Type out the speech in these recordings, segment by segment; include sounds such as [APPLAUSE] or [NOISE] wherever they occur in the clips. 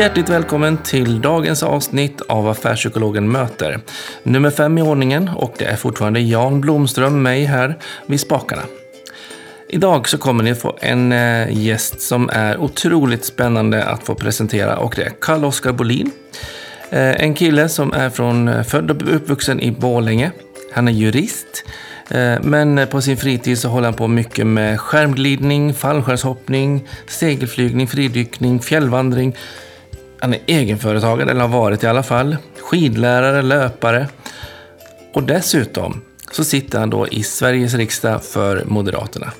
Hjärtligt välkommen till dagens avsnitt av Affärspsykologen möter. Nummer fem i ordningen och det är fortfarande Jan Blomström, mig här vid spakarna. Idag så kommer ni få en eh, gäst som är otroligt spännande att få presentera och det är Karl-Oskar Bolin. Eh, en kille som är från, eh, född och uppvuxen i Borlänge. Han är jurist. Men på sin fritid så håller han på mycket med skärmglidning, fallskärmshoppning, segelflygning, fridykning, fjällvandring. Han är egenföretagare, eller har varit i alla fall. Skidlärare, löpare. Och dessutom så sitter han då i Sveriges riksdag för Moderaterna.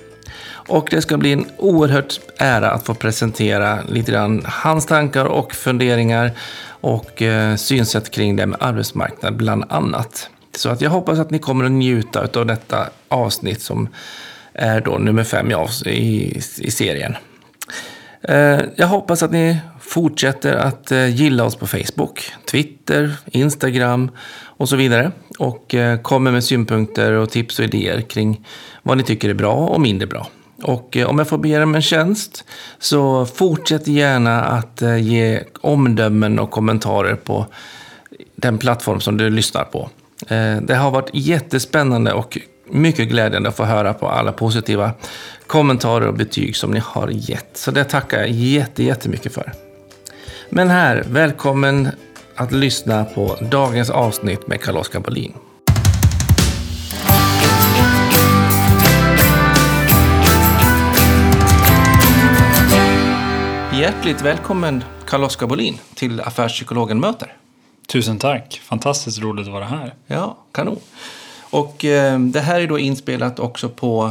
Och det ska bli en oerhört ära att få presentera lite grann hans tankar och funderingar och eh, synsätt kring det med arbetsmarknad bland annat. Så att jag hoppas att ni kommer att njuta av detta avsnitt som är då nummer fem i, i, i serien. Eh, jag hoppas att ni fortsätter att eh, gilla oss på Facebook, Twitter, Instagram och så vidare. Och eh, kommer med synpunkter och tips och idéer kring vad ni tycker är bra och mindre bra. Och eh, om jag får be er om en tjänst så fortsätt gärna att ge omdömen och kommentarer på den plattform som du lyssnar på. Det har varit jättespännande och mycket glädjande att få höra på alla positiva kommentarer och betyg som ni har gett. Så det tackar jag jätte, jättemycket för. Men här, välkommen att lyssna på dagens avsnitt med Karl-Oskar Bolin. Hjärtligt välkommen Karl-Oskar Bolin till Affärspsykologen möter. Tusen tack, fantastiskt roligt att vara här. Ja, kanon. Och eh, det här är då inspelat också på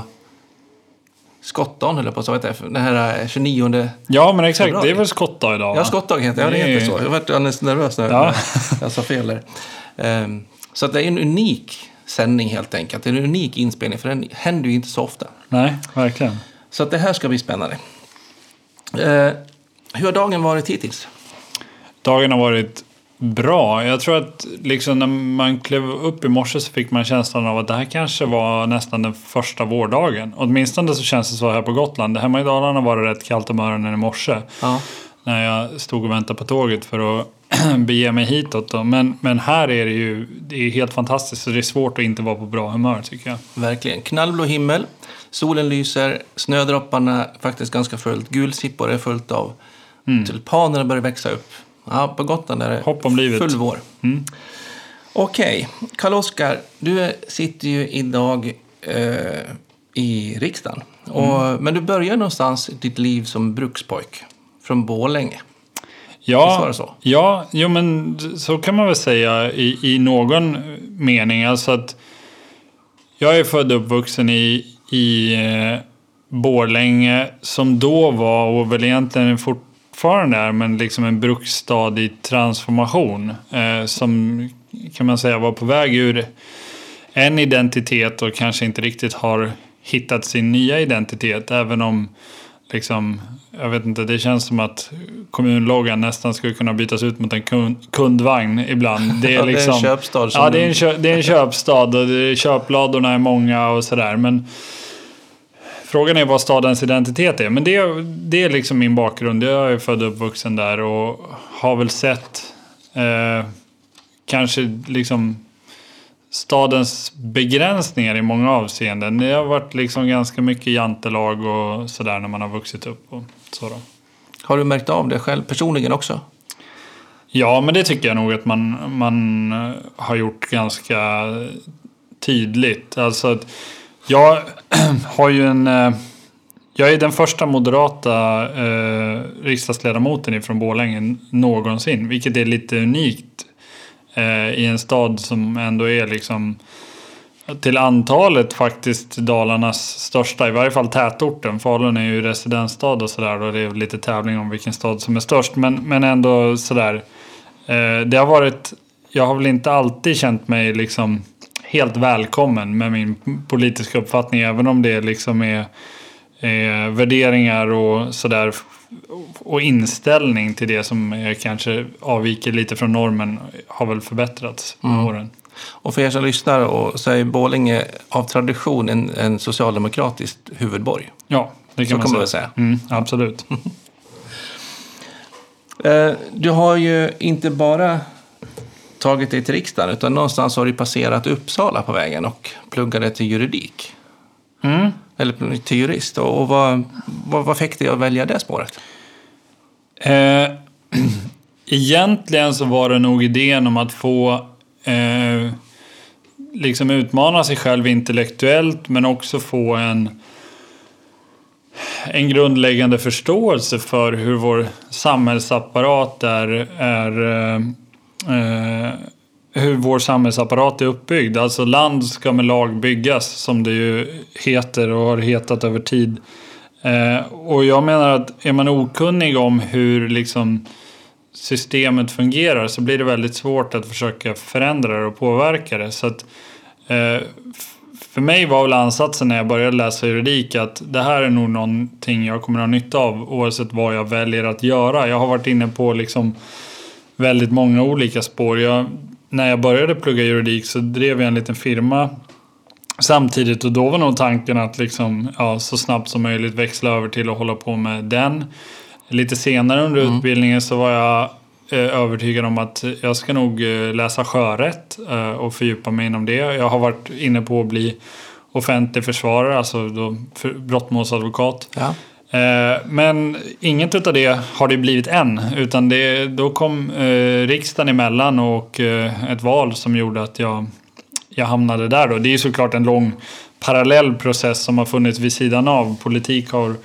skottdagen, eller på så vet jag, den här 29 eh, Ja, men exakt. Februari. Det är väl skottdag idag? Va? Ja, skottdag heter det. Ja, det heter så. Jag var alldeles nervös när ja. [LAUGHS] jag sa fel där. Um, så det är en unik sändning helt enkelt. Det är en unik inspelning, för den händer ju inte så ofta. Nej, verkligen. Så att det här ska bli spännande. Uh, hur har dagen varit hittills? Dagen har varit bra. Jag tror att liksom när man klev upp i morse så fick man känslan av att det här kanske var nästan den första vårdagen. Åtminstone så känns det så här på Gotland. Hemma i Dalarna var det rätt kallt om öronen i morse. Ja. När jag stod och väntade på tåget för att [CLEARS THROAT] bege mig hitåt. Då. Men, men här är det ju det är helt fantastiskt. Så det är svårt att inte vara på bra humör tycker jag. Verkligen. Knallblå himmel. Solen lyser. Snödropparna faktiskt ganska fullt. Gulsippor är fullt av. Mm. Tulpanerna börjar växa upp. Ja, på Gotland är det Hopp om livet. full vår. Mm. Okej, okay. Karl-Oskar, du sitter ju idag eh, i riksdagen. Och, mm. Men du börjar någonstans ditt liv som brukspojk från Bålänge. Ja, ja jo, men så kan man väl säga i, i någon mening. Alltså att jag är född och uppvuxen i, i eh, Borlänge som då var och väl egentligen fort, fortfarande är men liksom en bruksstad i transformation. Eh, som kan man säga var på väg ur en identitet och kanske inte riktigt har hittat sin nya identitet. Även om liksom, jag vet inte, det känns som att kommunloggan nästan skulle kunna bytas ut mot en kundvagn ibland. [LAUGHS] Det är, liksom, det är en liksom- köpstad. Ja, det är en, köpstad och köpladorna är många och sådär. Men Frågan är vad stadens identitet är. Men det, det är liksom min bakgrund. Jag är född och uppvuxen där och har väl sett eh, kanske liksom stadens begränsningar i många avseenden. Det har varit liksom ganska mycket jantelag och sådär när man har vuxit upp. Och så då. Har du märkt av det själv personligen också? Ja, men det tycker jag nog att man, man har gjort ganska tydligt. Alltså att jag [CLEARS THROAT] har ju en... Eh, jag är den första moderata eh, riksdagsledamoten ifrån Borlänge någonsin. Vilket är lite unikt eh, i en stad som ändå är liksom till antalet faktiskt Dalarnas största, i varje fall tätorten. Falun är ju residensstad och sådär och det är lite tävling om vilken stad som är störst. Men, men ändå sådär. Eh, det har varit, jag har väl inte alltid känt mig liksom helt välkommen med min politiska uppfattning. Även om det liksom är, är värderingar och sådär. Och inställning till det som är, kanske avviker lite från normen har väl förbättrats med mm. åren. Och för er som lyssnar och så är Borlänge av tradition en, en socialdemokratisk huvudborg. Ja, det kan, så man, man säga. Mm, absolut. [LAUGHS] Eh, du har ju inte bara tagit dig till riksdagen utan någonstans har du passerat Uppsala på vägen och pluggade till juridik. Mm. Eller till jurist. Och vad, vad, vad fick dig att välja det spåret? Eh, [CLEARS THROAT] egentligen så var det nog idén om att få eh, liksom utmana sig själv intellektuellt men också få en en grundläggande förståelse för hur vår samhällsapparat är, är eh, hur vår samhällsapparat är uppbyggd. Alltså land ska med lag byggas som det ju heter och har hetat över tid. Eh, och jag menar att är man okunnig om hur liksom systemet fungerar så blir det väldigt svårt att försöka förändra det och påverka det. Så att, eh, för mig var väl ansatsen när jag började läsa juridik att det här är nog någonting jag kommer att ha nytta av oavsett vad jag väljer att göra. Jag har varit inne på liksom väldigt många olika spår. Jag, när jag började plugga juridik så drev jag en liten firma samtidigt och då var nog tanken att liksom, ja, så snabbt som möjligt växla över till att hålla på med den. Lite senare under mm. utbildningen så var jag Eh, övertygad om att jag ska nog eh, läsa sjörätt eh, och fördjupa mig inom det. Jag har varit inne på att bli offentlig försvarare, alltså då brottmålsadvokat. Ja. Men inget av det har det blivit än. Utan det, då kom riksdagen emellan och ett val som gjorde att jag, jag hamnade där. Då. Det är såklart en lång parallell process som har funnits vid sidan av. Politik har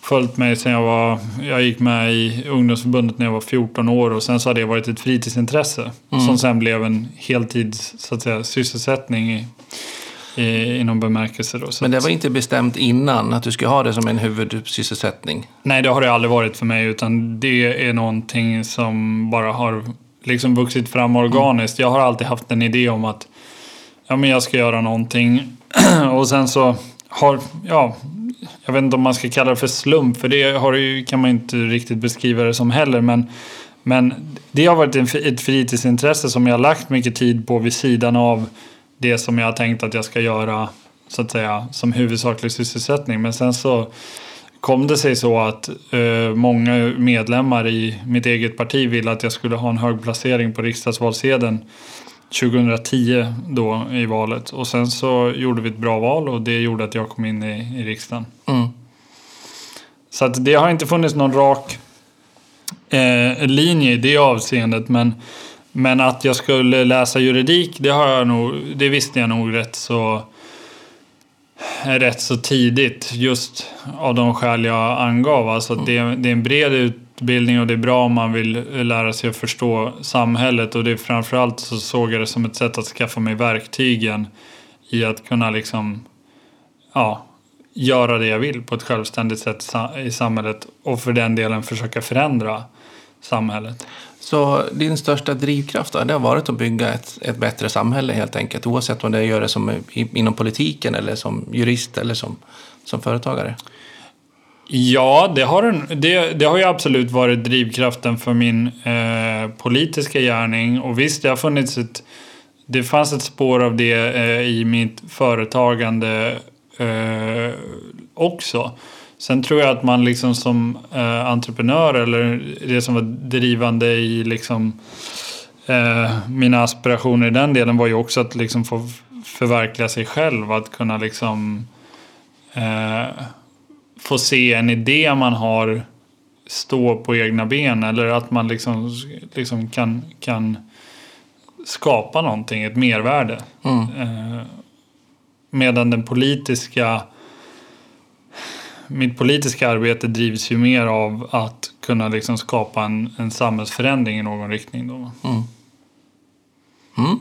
följt mig sen jag var... Jag gick med i ungdomsförbundet när jag var 14 år och sen så har det varit ett fritidsintresse. Mm. Som sen blev en heltids så att säga, sysselsättning i, i, inom bemärkelse. Då. Men det var inte bestämt innan att du skulle ha det som en huvudsysselsättning? Nej, det har det aldrig varit för mig utan det är någonting som bara har liksom vuxit fram organiskt. Mm. Jag har alltid haft en idé om att ja, men jag ska göra någonting [CLEARS THROAT] och sen så har, ja, jag vet inte om man ska kalla det för slump, för det har, kan man inte riktigt beskriva det som heller. Men, men det har varit ett fritidsintresse som jag har lagt mycket tid på vid sidan av det som jag har tänkt att jag ska göra så att säga som huvudsaklig sysselsättning. Men sen så kom det sig så att eh, många medlemmar i mitt eget parti ville att jag skulle ha en hög placering på riksdagsvalsedeln 2010 då i valet. Och sen så gjorde vi ett bra val och det gjorde att jag kom in i, i riksdagen. Mm. Så att det har inte funnits någon rak eh, linje i det avseendet. Men, men att jag skulle läsa juridik, det, har jag nog, det visste jag nog rätt så, rätt så tidigt. Just av de skäl jag angav. Alltså att det, det är en bred utbildning och det är bra om man vill lära sig att förstå samhället och det är framförallt så såg jag det som ett sätt att skaffa mig verktygen i att kunna liksom ja, göra det jag vill på ett självständigt sätt i samhället och för den delen försöka förändra samhället. Så din största drivkraft då, det har varit att bygga ett, ett bättre samhälle helt enkelt oavsett om det gör det som inom politiken eller som jurist eller som, som företagare? Ja, det har, en, det, det har ju absolut varit drivkraften för min eh, politiska gärning. Och visst, det har funnits ett... Det fanns ett spår av det eh, i mitt företagande eh, också. Sen tror jag att man liksom som eh, entreprenör eller det som var drivande i liksom eh, mina aspirationer i den delen var ju också att liksom få förverkliga sig själv. Att kunna liksom eh, få se en idé man har stå på egna ben eller att man liksom, liksom kan, kan skapa någonting, ett mervärde. Mm. Eh, medan den politiska mitt politiska arbete drivs ju mer av att kunna liksom skapa en, en samhällsförändring i någon riktning. Då. Mm. Mm.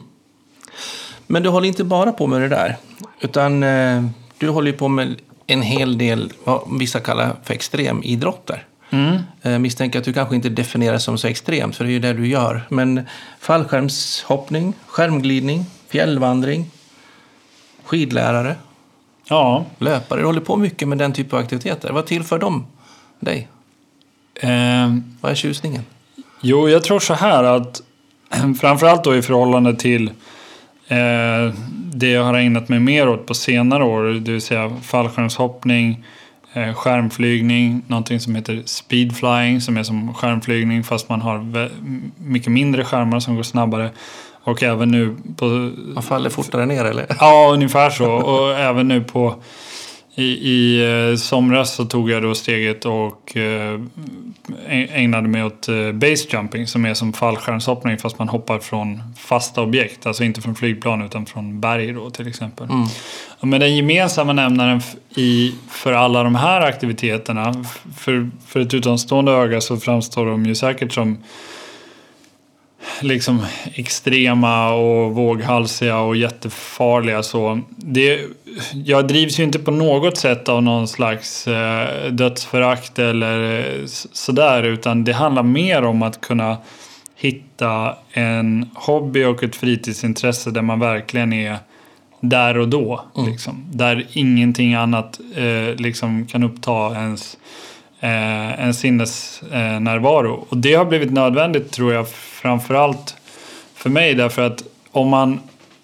Men du håller inte bara på med det där, utan eh, du håller på med en hel del, vad vissa kallar för extremidrotter. Mm. Eh, misstänker att du kanske inte definierar som så extremt, för det är ju det du gör. Men fallskärmshoppning, skärmglidning, fjällvandring, skidlärare, ja. löpare. Du håller på mycket med den typen av aktiviteter. Vad tillför de dig? Eh, Vad är tjusningen? Jo, jag tror så här att [CLEARS THROAT] framförallt då i förhållande till eh, det jag har ägnat mig mer åt på senare år, det vill säga fallskärmshoppning, eh, skärmflygning, någonting som heter speedflying som är som skärmflygning fast man har mycket mindre skärmar som går snabbare. Och även nu på... Man faller fortare ner eller? Ja, ungefär så. Och [LAUGHS] även nu på... I, i eh, somras så tog jag då steget och eh, ägnade mig åt eh, base jumping som är som fallskärmshoppning fast man hoppar från fasta objekt. Alltså inte från flygplan utan från berg då till exempel. Mm. Men den gemensamma nämnaren i, för alla de här aktiviteterna, för, för ett utomstående öga så framstår de ju säkert som liksom extrema och våghalsiga och jättefarliga. Så det, jag drivs ju inte på något sätt av någon slags eh, dödsförakt eller eh, sådär, utan det handlar mer om att kunna hitta en hobby och ett fritidsintresse där man verkligen är där och då. Liksom. Där ingenting annat eh, liksom kan uppta ens, eh, en sinnesnärvaro. Närvaro. och det har blivit nödvändigt tror jag framförallt för mig därför att om man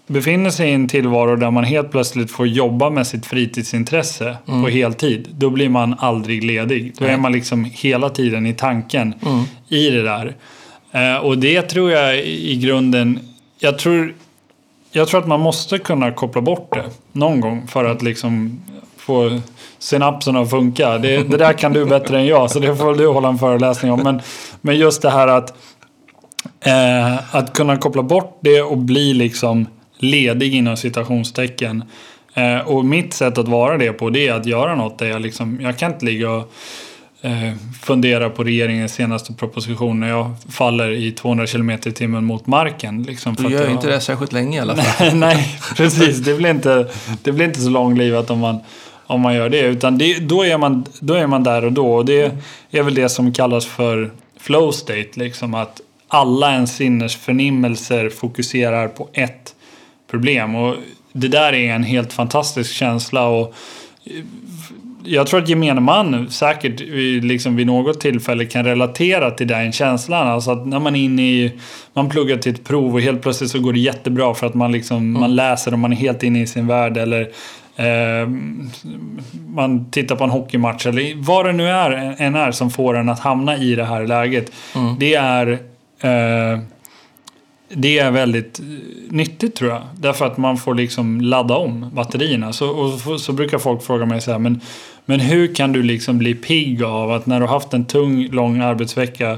befinner sig i en tillvaro där man helt plötsligt får jobba med sitt fritidsintresse på heltid, då blir man aldrig ledig. Då är man liksom hela tiden i tanken i det där. Eh, och det tror jag i grunden, jag tror, jag tror att man måste kunna koppla bort det någon gång för att liksom få synapserna att funka. Det, det där kan du bättre än jag, så det får väl du hålla en föreläsning om. Men, men just det här att, eh, att kunna koppla bort det och bli liksom ledig inom citationstecken. Eh, och mitt sätt att vara det på det är att göra något där jag liksom, jag kan inte ligga och eh, fundera på regeringens senaste proposition när jag faller i 200 km i timmen mot marken. Liksom, Du gör jag- inte det särskilt länge i alla [LAUGHS] fall. Nej, precis. Det blir inte, det blir inte så långlivat om man, om man gör det. Utan det, då, är man, då är man där och då. Och det är väl det som kallas för flow state. Liksom att alla ens sinnesförnimmelser fokuserar på ett problem. Och det där är en helt fantastisk känsla. Och jag tror att gemene man säkert liksom vid något tillfälle kan relatera till den känslan. Alltså att när man är inne i, man pluggar till ett prov och helt plötsligt så går det jättebra för att man, liksom, man läser och man är helt inne i sin värld. Eller man tittar på en hockeymatch eller vad det nu är, än är som får en att hamna i det här läget. Det är eh, det är väldigt nyttigt tror jag. Därför att man får liksom ladda om batterierna. Så, och så, brukar folk fråga mig så här, men, men hur kan du liksom bli pigg av att när du har haft en tung, lång arbetsvecka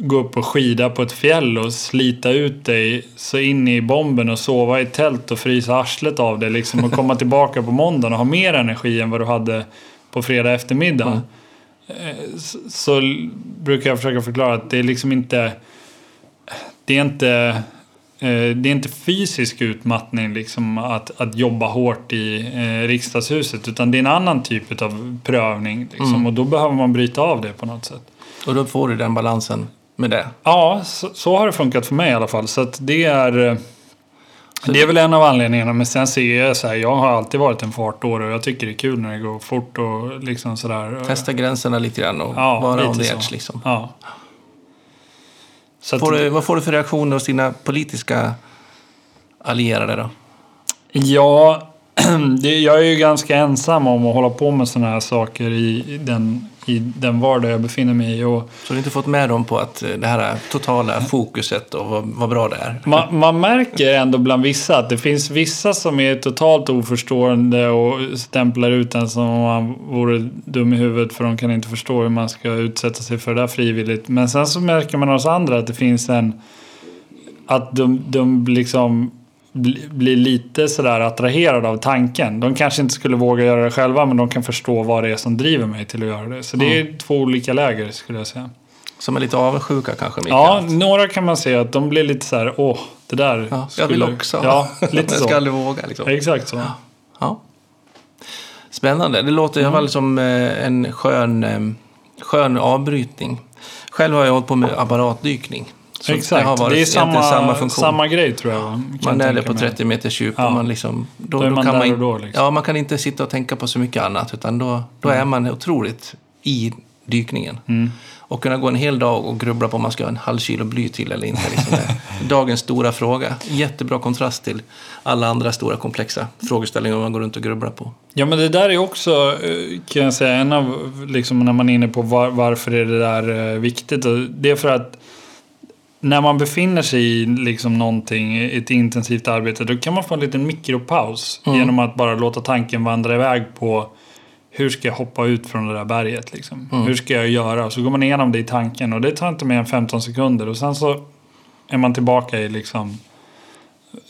gå upp och skida på ett fjäll och slita ut dig så in i bomben och sova i tält och frysa arslet av det liksom och komma [LAUGHS] tillbaka på måndagen och ha mer energi än vad du hade på fredag eftermiddag. Eh, Så, brukar jag försöka förklara att det är liksom inte det är inte, eh, det är inte fysisk utmattning liksom att, att jobba hårt i eh, riksdagshuset utan det är en annan typ av prövning. Liksom, Och då behöver man bryta av det på något sätt. Och då får du den balansen med det. Ja, så, så har det funkat för mig i alla fall. Så det är... eh, Det är väl en av anledningarna, men sen ser jag så här, jag har alltid varit en fartåre och jag tycker det är kul när det går fort och liksom sådär. Testa gränserna lite grann och Ja, vara on the så. edge liksom. Ja. Så att, Får du, vad får du för reaktioner hos dina politiska allierade då? Ja, [CLEARS THROAT] jag är ju ganska ensam om att hålla på med sådana här saker i den, i den vardag jag befinner mig i. Och Så du har inte fått med dem på att eh, det här totala fokuset och vad, vad bra det är? man, man märker ändå bland vissa att det finns vissa som är totalt oförstående och stämplar ut en som om man vore dum i huvudet för de kan inte förstå hur man ska utsätta sig för det där frivilligt. Men sen så märker man hos andra att det finns en... Att de, de liksom blir lite sådär attraherade av tanken. De kanske inte skulle våga göra det själva men de kan förstå vad det är som driver mig till att göra det. Så det är två olika läger skulle jag säga. Som är lite avundsjuka kanske? Mikael? Ja, några kan man se att de blir lite så här, åh, det där. Ja, jag vill skulle- också. Ja, [LAUGHS] lite jag ska så. aldrig våga liksom. Exakt så. Ja. Spännande. Det låter i alla fall som eh, en skön, eh, skön avbrytning. Själv har jag hållit på med apparatdykning. Så Exakt, Det har varit det är samma, samma funktion. samma grej tror jag. kan man är det på mig. 30 meters djup. Ja. Och man liksom, då, Då är man kan där man, då, liksom. Ja, man kan inte sitta och tänka på så mycket annat. Utan då, då Mm. är man otroligt i dykningen. Mm. Och kunna gå en hel dag och grubbla på om man ska ha en halv kilo bly till eller inte. Liksom [LAUGHS] dagens stora fråga. Jättebra kontrast till alla andra stora komplexa frågeställningar man går runt och grubblar på. Ja men det där är också eh, kan jag säga en av liksom när man är inne på var, varför är det där eh, viktigt. Det är för att när man befinner sig i liksom någonting, ett intensivt arbete, då kan man få en liten mikropaus Mm. genom att bara låta tanken vandra iväg på hur ska jag hoppa ut från det där berget? Liksom? Mm. Hur ska jag göra? Så går man igenom det i tanken och det tar inte mer än 15 sekunder och sen så är man tillbaka i liksom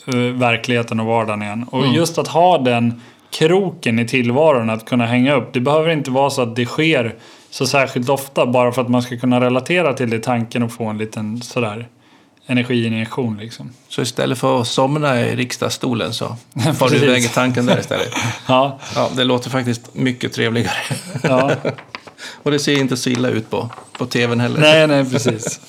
eh, verkligheten och vardagen igen. Och Mm. just att ha den kroken i tillvaron att kunna hänga upp. Det behöver inte vara så att det sker så särskilt ofta bara för att man ska kunna relatera till det i tanken och få en liten sådär energiinjektion liksom. Så istället för att somna i riksdagsstolen så [LAUGHS] far du iväg i tanken där istället. [LAUGHS] Ja, Ja, det låter faktiskt mycket trevligare. ja. [LAUGHS] Och det ser inte så illa ut på, på tvn heller. nej, nej precis.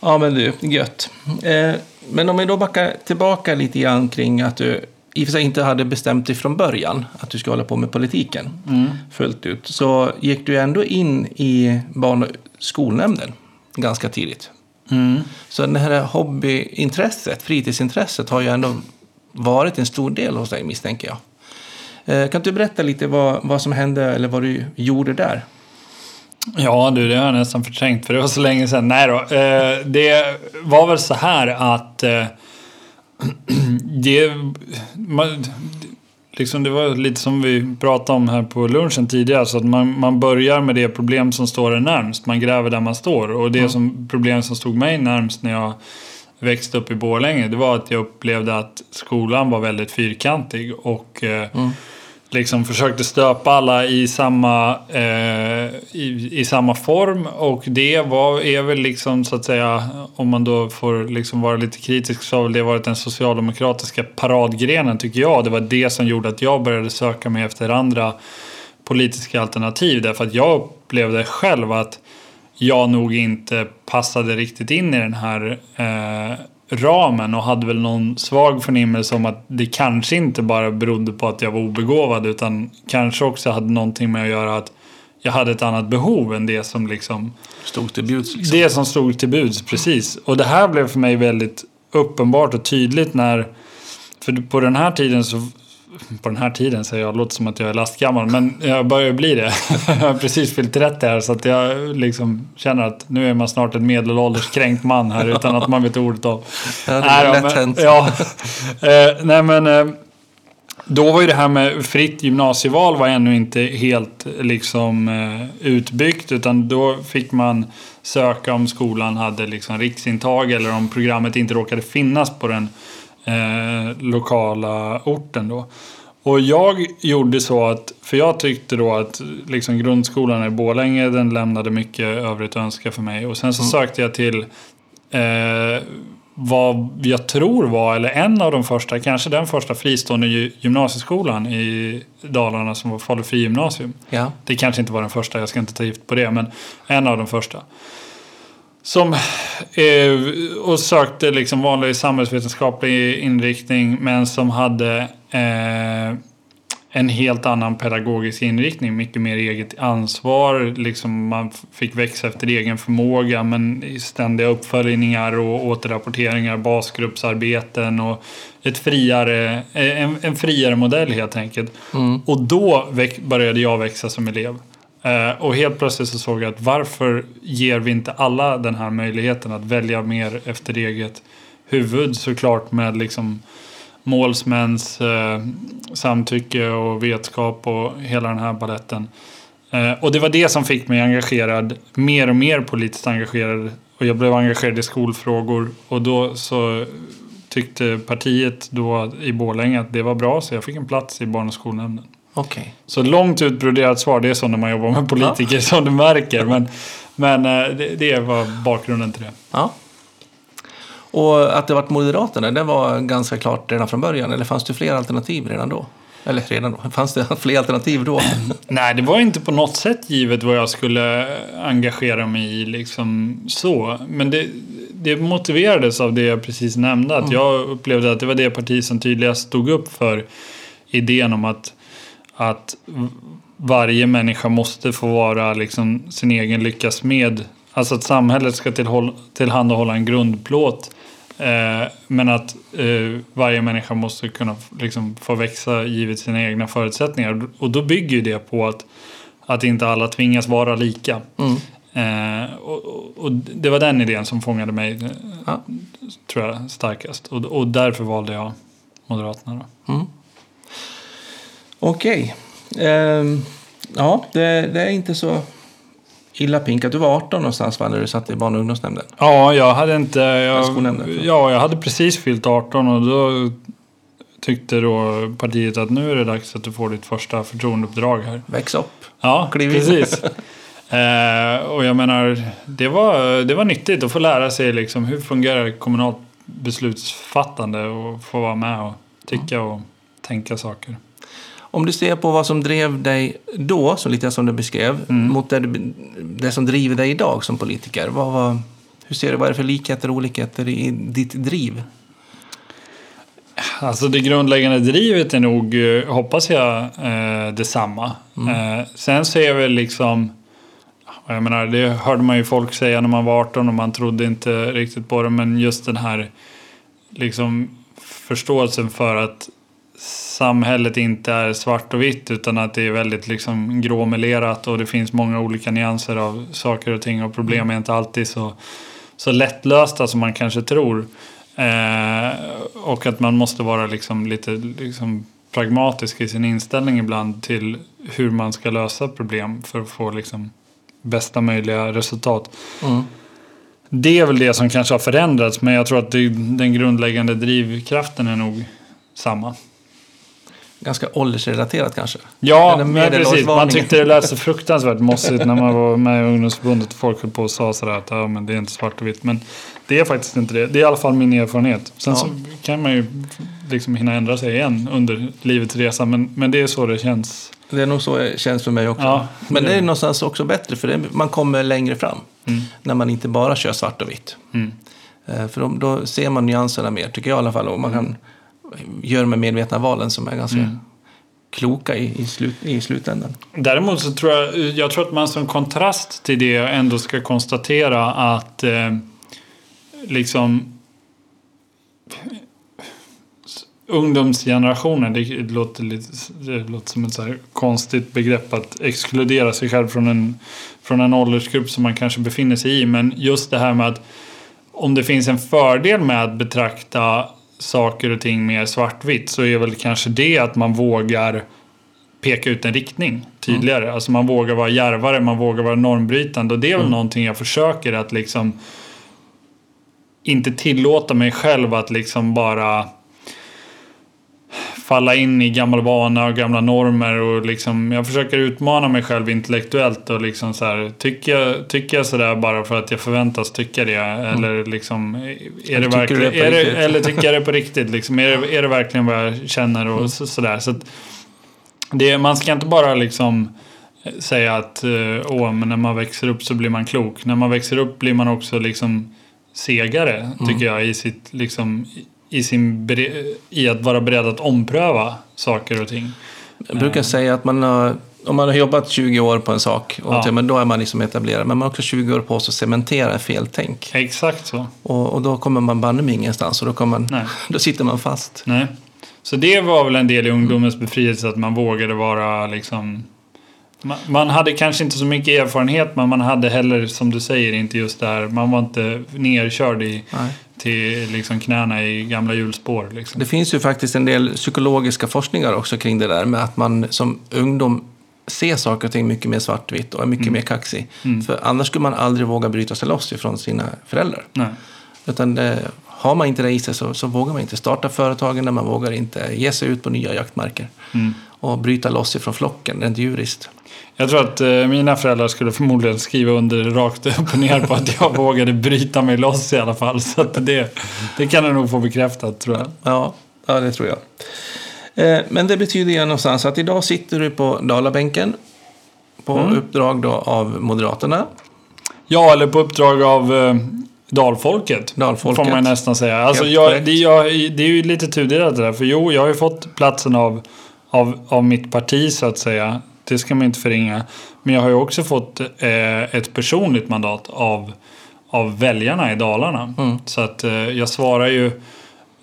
Ja, men du, gött. Eh, men om vi då backar tillbaka lite grann kring att du i och för sig inte hade bestämt dig från början att du ska hålla på med politiken Mm. fullt ut. Så gick du ändå in i barn och skolnämnden ganska tidigt. Mm. Så det här hobbyintresset, fritidsintresset, har ju ändå varit en stor del hos dig misstänker jag. Eh, Kan du berätta lite vad, vad som hände eller vad du gjorde där? Ja du, det har jag nästan förträngt för det var så länge sedan. Nej då. Eh, det var väl så här att eh, [CLEARS THROAT] det, man, liksom det var lite som vi pratade om här på lunchen tidigare. Så att man, man börjar med det problem som står en närmst. Man gräver där man står. Och det som problem som stod mig närmst när jag växte upp i Borlänge. Det var att jag upplevde att skolan var väldigt fyrkantig. Och eh, liksom försökte stöpa alla i samma, eh, i, i samma form. Och det var, är väl liksom så att säga, om man då får liksom vara lite kritisk så har väl det varit den socialdemokratiska paradgrenen tycker jag. Det var det som gjorde att jag började söka mig efter andra politiska alternativ. Därför att jag upplevde själv att jag nog inte passade riktigt in i den här eh, ramen och hade väl någon svag förnimmelse om att det kanske inte bara berodde på att jag var obegåvad utan kanske också hade någonting med att göra att jag hade ett annat behov än det som liksom Stod till bjuds liksom? det som stod till buds, precis. Och det här blev för mig väldigt uppenbart och tydligt när... För på den här tiden så... På den här tiden säger jag, låter som att jag är lastgammal, men jag börjar bli det. [LAUGHS] jag har precis fyllt 30 här så att jag liksom känner att nu är man snart en medelålders kränkt man här utan att man vet ordet av. Ja, det är lätt men- hänt. Ja. Eh, nej men... Eh, då var ju det här med fritt gymnasieval var ännu inte helt liksom eh, utbyggt utan då fick man söka om skolan hade liksom riksintag eller om programmet inte råkade finnas på den eh, lokala orten då. Och jag gjorde så att, för jag tyckte då att liksom grundskolan i Borlänge den lämnade mycket övrigt att önska för mig. Och sen så sökte jag till eh, vad jag tror var, eller en av de första, kanske den första fristående gy- gymnasieskolan i Dalarna som var Falu gymnasium. Ja. Det kanske inte var den första, jag ska inte ta gift på det, men en av de första. Som eh, och sökte liksom vanlig samhällsvetenskaplig inriktning men som hade eh, en helt annan pedagogisk inriktning. Mycket mer eget ansvar. Liksom man fick växa efter egen förmåga men ständiga uppföljningar och återrapporteringar, basgruppsarbeten och ett friare, eh, en, en friare modell helt enkelt. Mm. Och då började jag växa som elev. Eh, och helt plötsligt så såg jag att varför ger vi inte alla den här möjligheten att välja mer efter eget huvud såklart med liksom målsmäns eh, samtycke och vetskap och hela den här balletten. Eh, och det var det som fick mig engagerad, mer och mer politiskt engagerad. Och jag blev engagerad i skolfrågor och då så tyckte partiet då i Borlänge att det var bra så jag fick en plats i barn och skolnämnden. Okej. Så långt utbroderat svar, det är så när man jobbar med politiker som du märker. Men, men eh, det, det var bakgrunden till det. Ja. Och att det varit Moderaterna, det var ganska klart redan från början. Eller fanns det fler alternativ redan då? Eller redan då? [LAUGHS] Fanns det fler alternativ då? [CLEARS THROAT] Nej, det var inte på något sätt givet vad jag skulle engagera mig i liksom så. Men det, det motiverades av det jag precis nämnde. Att jag upplevde att det var det parti som tydligast stod upp för idén om att, att varje människa måste få vara liksom sin egen lyckas med. Alltså att samhället ska tillhåll, tillhandahålla en grundplåt. Eh, men att eh, varje människa måste kunna liksom, få växa givet sina egna förutsättningar. Och då bygger ju det på att, att inte alla tvingas vara lika. Mm. Eh, och, och, och det var den idén som fångade mig, eh, Ja. tror jag, starkast. Och, och därför valde jag Moderaterna. Då. Mm. Okej. Ehm, ja, det, det är inte så illa pinkat. Du var 18 någonstans va, när du satt i barn och ungdomsnämnden? Ja, jag hade inte... Jag, ja, jag hade precis fyllt 18 och då tyckte då partiet att nu är det dags att du får ditt första förtroendeuppdrag här. Väx upp. Ja, Kliv precis. [LAUGHS] eh, och jag menar, det var, det var nyttigt att få lära sig liksom hur fungerar kommunalt beslutsfattande och få vara med och tycka och tänka saker. Om du ser på vad som drev dig då, så lite som du beskrev, Mm. mot det, det som driver dig idag som politiker. Vad, vad, hur ser du, vad är det för likheter och olikheter i ditt driv? Alltså det grundläggande drivet är nog, eh, hoppas jag, eh, detsamma. Eh, sen så är väl liksom, jag menar det hörde man ju folk säga när man var 18 och man trodde inte riktigt på det. Men just den här liksom förståelsen för att samhället inte är svart och vitt utan att det är väldigt liksom gråmelerat och det finns många olika nyanser av saker och ting och problem är inte alltid så, så lättlösta som man kanske tror. Eh, och att man måste vara liksom lite liksom pragmatisk i sin inställning ibland till hur man ska lösa problem för att få liksom bästa möjliga resultat. Mm. Det är väl det som kanske har förändrats men jag tror att det, den grundläggande drivkraften är nog samma. Ganska åldersrelaterat kanske? Ja, men precis. Man tyckte det lät så [LAUGHS] fruktansvärt mossigt när man var med i ungdomsförbundet. Folk höll på och sa sådär att ja, men det är inte svart och vitt. Men det är faktiskt inte det. Det är i alla fall min erfarenhet. Sen Ja. så kan man ju liksom hinna ändra sig igen under livets resa. Men, men det är så det känns. Det är nog så det känns för mig också. Ja, Men det är någonstans också bättre för det, man kommer längre fram. Mm. När man inte bara kör svart och vitt. Mm. Eh, För då, då ser man nyanserna mer, tycker jag i alla fall. Och man kan göra de medvetna valen som är ganska Mm. kloka i, i, slut, i slutändan. Däremot så tror jag, jag tror att man som kontrast till det ändå ska konstatera att eh, liksom ungdomsgenerationen, det låter, lite, det låter som ett så här konstigt begrepp att exkludera sig själv från en, från en åldersgrupp som man kanske befinner sig i. Men just det här med att om det finns en fördel med att betrakta saker och ting mer svartvitt så är väl kanske det att man vågar peka ut en riktning tydligare. Alltså man vågar vara djärvare, man vågar vara normbrytande. Och det är väl någonting jag försöker att liksom inte tillåta mig själv att liksom bara falla in i gammal vana och gamla normer och liksom jag försöker utmana mig själv intellektuellt och liksom så här tycker jag, tycker jag sådär bara för att jag förväntas tycka det? Eller liksom är det verkligen det är det, eller tycker jag det på riktigt liksom? Är det, är det verkligen vad jag känner och så, sådär så att det, man ska inte bara liksom säga att eh, åh, men när man växer upp så blir man klok. När man växer upp blir man också liksom segare, tycker jag, i sitt liksom i, sin, i att vara beredd att ompröva saker och ting. Jag brukar säga att man har, om man har jobbat 20 år på en sak, och Ja. men då är man liksom etablerad. Men man har också 20 år på sig att cementera feltänk. Exakt så. Och, och då kommer man banne mig ingenstans och då, kommer man, Nej. [LAUGHS] då sitter man fast. Nej. Så det var väl en del i ungdomens befrielse att man vågade vara liksom man, man hade kanske inte så mycket erfarenhet men man hade heller som du säger inte just det här. Man var inte nerkörd i, Nej. Till liksom knäna i gamla hjulspår. Liksom. Det finns ju faktiskt en del psykologiska forskningar också kring det där med att man som ungdom ser saker och ting mycket mer svartvitt och är mycket mer kaxig. För annars skulle man aldrig våga bryta sig loss ifrån sina föräldrar. Nej. Utan det, har man inte det i sig så, så vågar man inte starta företagen där man vågar inte ge sig ut på nya jaktmarker. Mm. Och bryta loss ifrån flocken rent djuriskt. Jag tror att eh, mina föräldrar skulle förmodligen skriva under rakt upp och ner på att jag [LAUGHS] vågade bryta mig loss i alla fall. Så att det, det kan jag nog få bekräftat tror jag. Ja, ja det tror jag. Eh, men det betyder ju någonstans att idag sitter du på Dalabänken på Mm. uppdrag då av Moderaterna. Ja, eller på uppdrag av eh, dalfolket. Dalfolket. Får man nästan säga. Alltså, jag, det, jag, det är ju lite tudelat det där. För jo, jag har ju fått platsen av, av, av mitt parti så att säga. Det ska man inte förringa. Men jag har ju också fått eh, ett personligt mandat av, av väljarna i Dalarna. Mm. Så att eh, jag svarar ju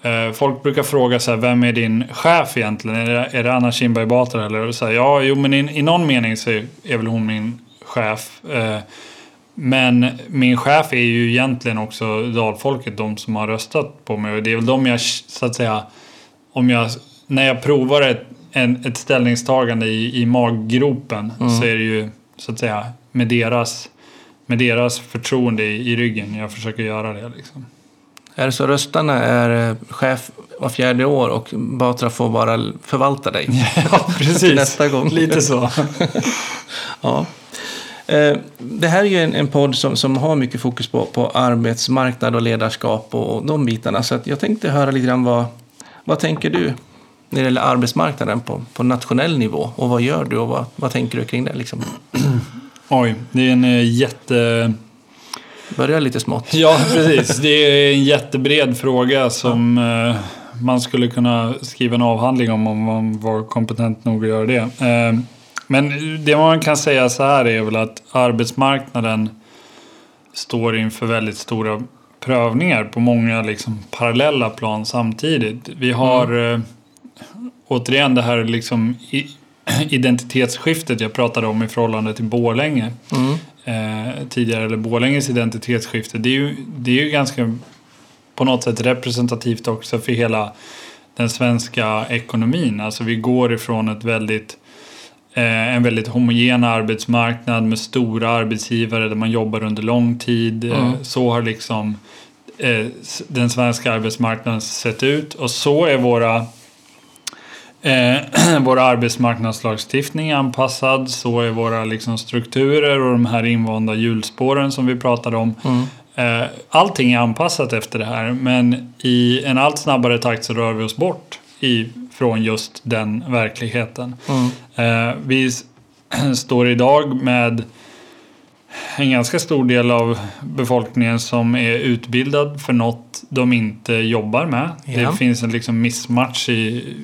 eh, Folk brukar fråga så här, vem är din chef egentligen? Är det, är det Anna Kinberg Batra? Eller så här, ja, jo, men i, i någon mening så är, är väl hon min chef. Eh, men min chef är ju egentligen också dalfolket, de som har röstat på mig. Och det är väl de jag, så att säga, om jag, när jag provar ett, en, ett ställningstagande i, i maggropen så är det ju så att säga med deras, med deras förtroende i, i ryggen jag försöker göra det. Liksom. Är det så röstarna är eh, chef var fjärde år och Batra får bara förvalta dig? [LAUGHS] ja, [LAUGHS] precis. Nästa gång. Lite så. [LAUGHS] Ja. Eh, Det här är ju en, en podd som, som har mycket fokus på, på arbetsmarknad och ledarskap och, och de bitarna. Så jag tänkte höra lite grann vad, vad tänker du när det gäller arbetsmarknaden på, på nationell nivå? Och vad gör du och vad, vad tänker du kring det? Liksom? [CLEARS THROAT] Oj, det är en eh, jätte... Börja lite smått. Ja, precis. Det är en jättebred fråga som eh, man skulle kunna skriva en avhandling om om man var kompetent nog att göra det. Eh, men det man kan säga så här är väl att arbetsmarknaden står inför väldigt stora prövningar på många liksom, parallella plan samtidigt. Vi har eh, återigen det här liksom, [CLEARS THROAT] identitetsskiftet jag pratade om i förhållande till Borlänge Mm. eh, tidigare, eller Borlänges identitetsskifte. Det är, ju, det är ju ganska på något sätt representativt också för hela den svenska ekonomin. Alltså vi går ifrån ett väldigt eh, en väldigt homogen arbetsmarknad med stora arbetsgivare där man jobbar under lång tid. Eh, Mm. Så har liksom eh, den svenska arbetsmarknaden sett ut och så är våra Eh, [CLEARS THROAT] vår arbetsmarknadslagstiftning är anpassad, så är våra liksom, strukturer och de här invanda hjulspåren som vi pratade om. Mm. Eh, allting är anpassat efter det här men i en allt snabbare takt så rör vi oss bort i, från just den verkligheten. Mm. Eh, vi [CLEARS THROAT] står idag med en ganska stor del av befolkningen som är utbildad för något de inte jobbar med. Ja. Det finns en liksom missmatch i,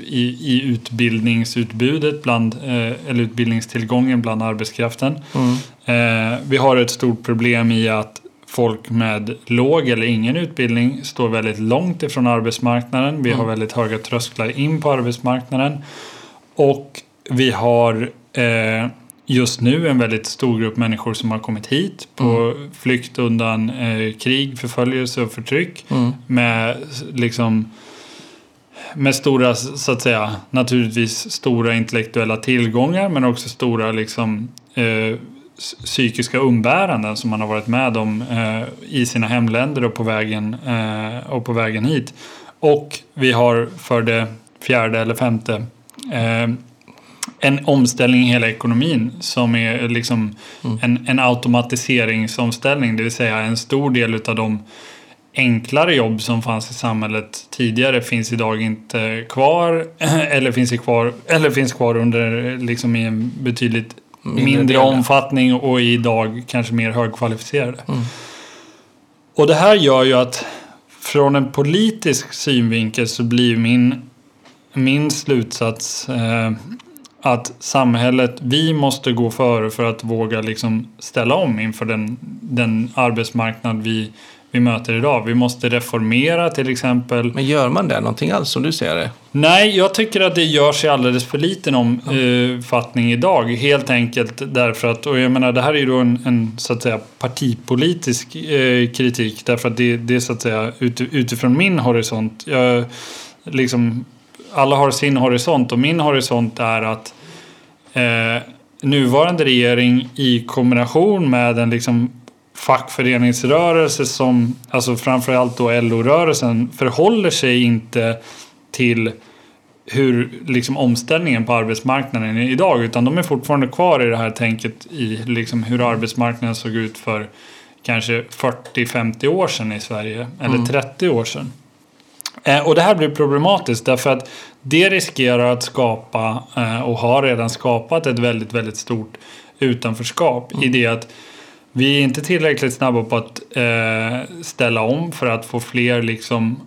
i, i utbildningsutbudet bland, eh, eller utbildningstillgången bland arbetskraften. Mm. Eh, vi har ett stort problem i att folk med låg eller ingen utbildning står väldigt långt ifrån arbetsmarknaden. Vi har väldigt höga trösklar in på arbetsmarknaden. Och vi har eh, just nu en väldigt stor grupp människor som har kommit hit på flykt undan eh, krig, förföljelse och förtryck. Mm. Med liksom med stora, så att säga, naturligtvis stora intellektuella tillgångar men också stora liksom, eh, psykiska umbäranden som man har varit med om eh, i sina hemländer och på, vägen, eh, och på vägen hit. Och vi har för det fjärde eller femte eh, en omställning i hela ekonomin som är liksom en, en automatiseringsomställning. Det vill säga en stor del av de enklare jobb som fanns i samhället tidigare finns idag inte kvar [CLEARS THROAT] eller finns, kvar, eller finns kvar under liksom i en betydligt Mindre mindre, omfattning och idag kanske mer högkvalificerade. Mm. Och det här gör ju att från en politisk synvinkel så blir min, min slutsats eh, att samhället, vi måste gå före för att våga liksom ställa om inför den, den arbetsmarknad vi, vi möter idag. Vi måste reformera till exempel. Men gör man det någonting alls som du ser det? Nej, jag tycker att det görs i alldeles för liten omfattning idag. Helt enkelt därför att, och jag menar det här är ju då en, en så att säga partipolitisk eh, kritik. Därför att det, det är så att säga ut, utifrån min horisont. Jag, liksom, alla har sin horisont och min horisont är att eh, nuvarande regering i kombination med en liksom fackföreningsrörelse som, alltså framförallt då LO-rörelsen, förhåller sig inte till hur liksom omställningen på arbetsmarknaden är idag. Utan de är fortfarande kvar i det här tänket i liksom hur arbetsmarknaden såg ut för kanske 40-50 år sedan i Sverige. Eller 30 år sedan. Eh, och det här blir problematiskt därför att det riskerar att skapa eh, och har redan skapat ett väldigt, väldigt stort utanförskap i det att vi är inte tillräckligt snabba på att eh, ställa om för att få fler liksom,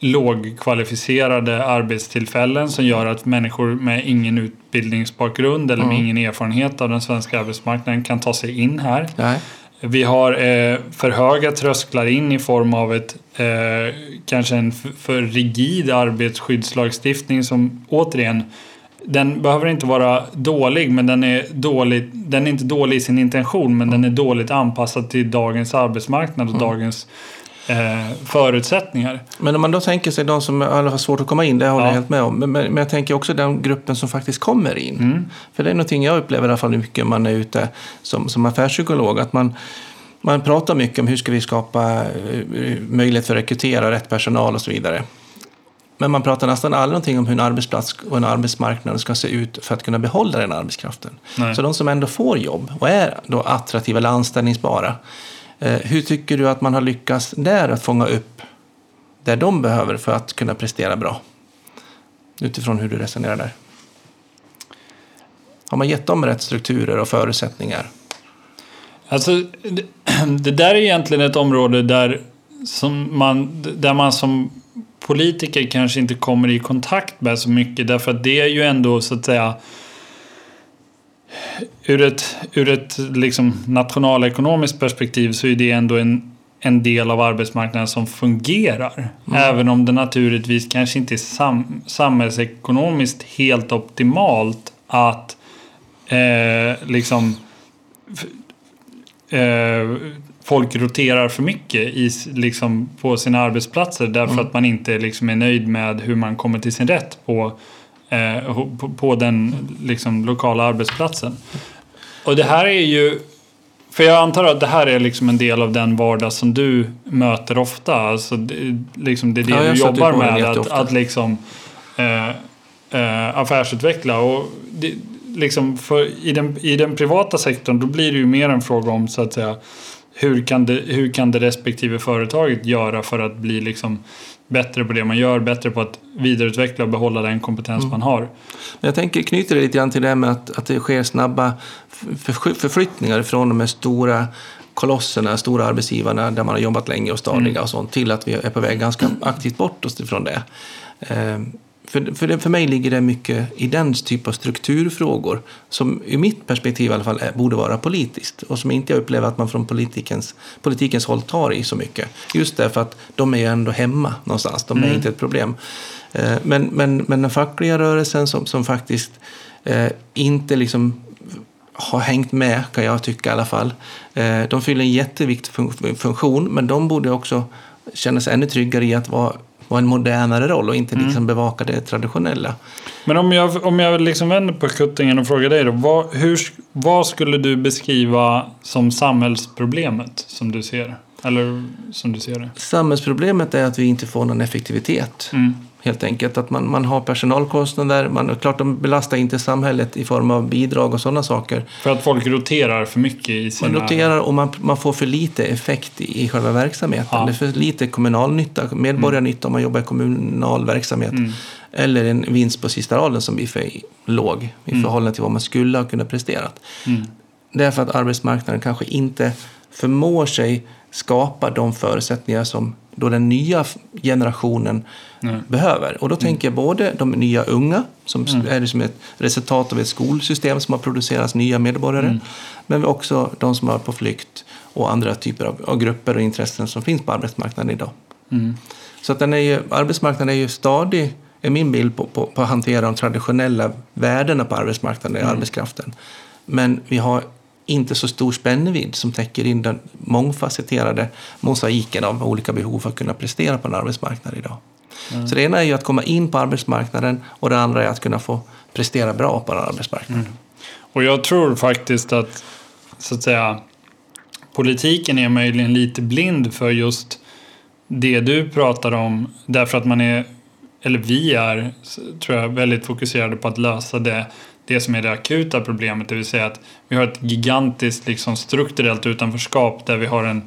lågkvalificerade arbetstillfällen som gör att människor med ingen utbildningsbakgrund eller med Mm. ingen erfarenhet av den svenska arbetsmarknaden kan ta sig in här. Nej. Vi har eh, för höga trösklar in i form av ett eh, kanske en för rigid arbetsskyddslagstiftning som återigen den behöver inte vara dålig men den är, dålig, den är inte dålig i sin intention men den är dåligt anpassad till dagens arbetsmarknad och dagens eh, förutsättningar. Men om man då tänker sig de som alla har svårt att komma in, det håller Ja. jag helt med om. Men, men men jag tänker också den gruppen som faktiskt kommer in. Mm. För det är någonting jag upplever i alla fall mycket om man är ute som, som affärspsykolog. Att man, man pratar mycket om hur ska vi skapa eh, möjlighet för att rekrytera rätt personal och så vidare. Men man pratar nästan aldrig någonting om hur en arbetsplats och en arbetsmarknad ska se ut för att kunna behålla den arbetskraften. Nej. Så de som ändå får jobb och är då attraktiva eller anställningsbara. Eh, hur tycker du att man har lyckats där att fånga upp det de behöver för att kunna prestera bra? Utifrån hur du resonerar där. Har man gett dem rätt strukturer och förutsättningar? Alltså, det, [CLEARS THROAT] det där är egentligen ett område där, som man, där man som politiker kanske inte kommer i kontakt med så mycket. Därför att det är ju ändå så att säga ur ett, ur ett liksom nationalekonomiskt perspektiv så är det ändå en, en del av arbetsmarknaden som fungerar. Även om det naturligtvis kanske inte är sam, samhällsekonomiskt helt optimalt att eh, liksom eh, folk roterar för mycket i, liksom, på sina arbetsplatser därför att man inte liksom, är nöjd med hur man kommer till sin rätt på, eh, på, på den liksom, lokala arbetsplatsen. Och det här är ju för jag antar att det här är liksom en del av den vardag som du möter ofta. Alltså det, liksom det är det Ja, du jobbar med. Att, att liksom eh, eh, affärsutveckla. Och det, liksom för, i, den, I den privata sektorn då blir det ju mer en fråga om så att säga hur kan det, hur kan det respektive företaget göra för att bli liksom bättre på det man gör, bättre på att vidareutveckla och behålla den kompetens Mm. man har. Men jag tänker knyta det lite grann till det här med att, att det sker snabba för, förflyttningar från de här stora kolosserna, stora arbetsgivarna där man har jobbat länge och stadiga Mm. och sånt till att vi är på väg ganska aktivt bort oss ifrån det. För, för, för mig ligger det mycket i den typ av strukturfrågor som i mitt perspektiv i alla fall är, borde vara politiskt och som inte jag upplever att man från politikens, politikens håll tar i så mycket. Just därför att de är ju ändå hemma någonstans, de är Mm. inte ett problem. Eh, Men, men, men den fackliga rörelsen som, som faktiskt eh, inte liksom har hängt med, kan jag tycka i alla fall. Eh, de fyller en jätteviktig fun- funktion, men de borde också känna sig ännu tryggare i att vara, vara en modernare roll och inte liksom bevaka det traditionella. Men om jag, om jag liksom vänder på kuttingen och frågar dig då. Vad, hur, vad skulle du beskriva som samhällsproblemet som du ser? Eller som du ser det? Samhällsproblemet är att vi inte får någon effektivitet. Mm. Helt enkelt att man, man har personalkostnader, man, klart de belastar inte samhället i form av bidrag och sådana saker. För att folk roterar för mycket i sina... Man noterar och man, man får för lite effekt i, i själva verksamheten. Ja. Det är för lite kommunalnytta, medborgarnytta om man jobbar i kommunal verksamhet. Mm. Eller en vinst på sista raden som blir för låg i Mm. förhållande till vad man skulle ha kunnat prestera. Mm. Därför att arbetsmarknaden kanske inte förmår sig skapa de förutsättningar som då den nya generationen Nej. behöver. Och då tänker jag både de nya unga, som Mm. är det som ett resultat av ett skolsystem som har producerat nya medborgare, Mm. men också de som är på flykt och andra typer av, av grupper och intressen som finns på arbetsmarknaden idag. Mm. Så att den är ju, arbetsmarknaden är ju stadig, är min bild, på, på, på att hantera de traditionella värdena på arbetsmarknaden, i arbetskraften. Men vi har inte så stor spännvidd som täcker in den mångfacetterade mosaiken av olika behov för att kunna prestera på en arbetsmarknad idag. Så det ena är ju att komma in på arbetsmarknaden och det andra är att kunna få prestera bra på en arbetsmarknad. Och jag tror faktiskt att, så att säga, politiken är möjligen lite blind för just det du pratar om. Därför att man är, eller vi är, tror jag, väldigt fokuserade på att lösa det, det som är det akuta problemet. Det vill säga att vi har ett gigantiskt liksom, strukturellt utanförskap där vi har en,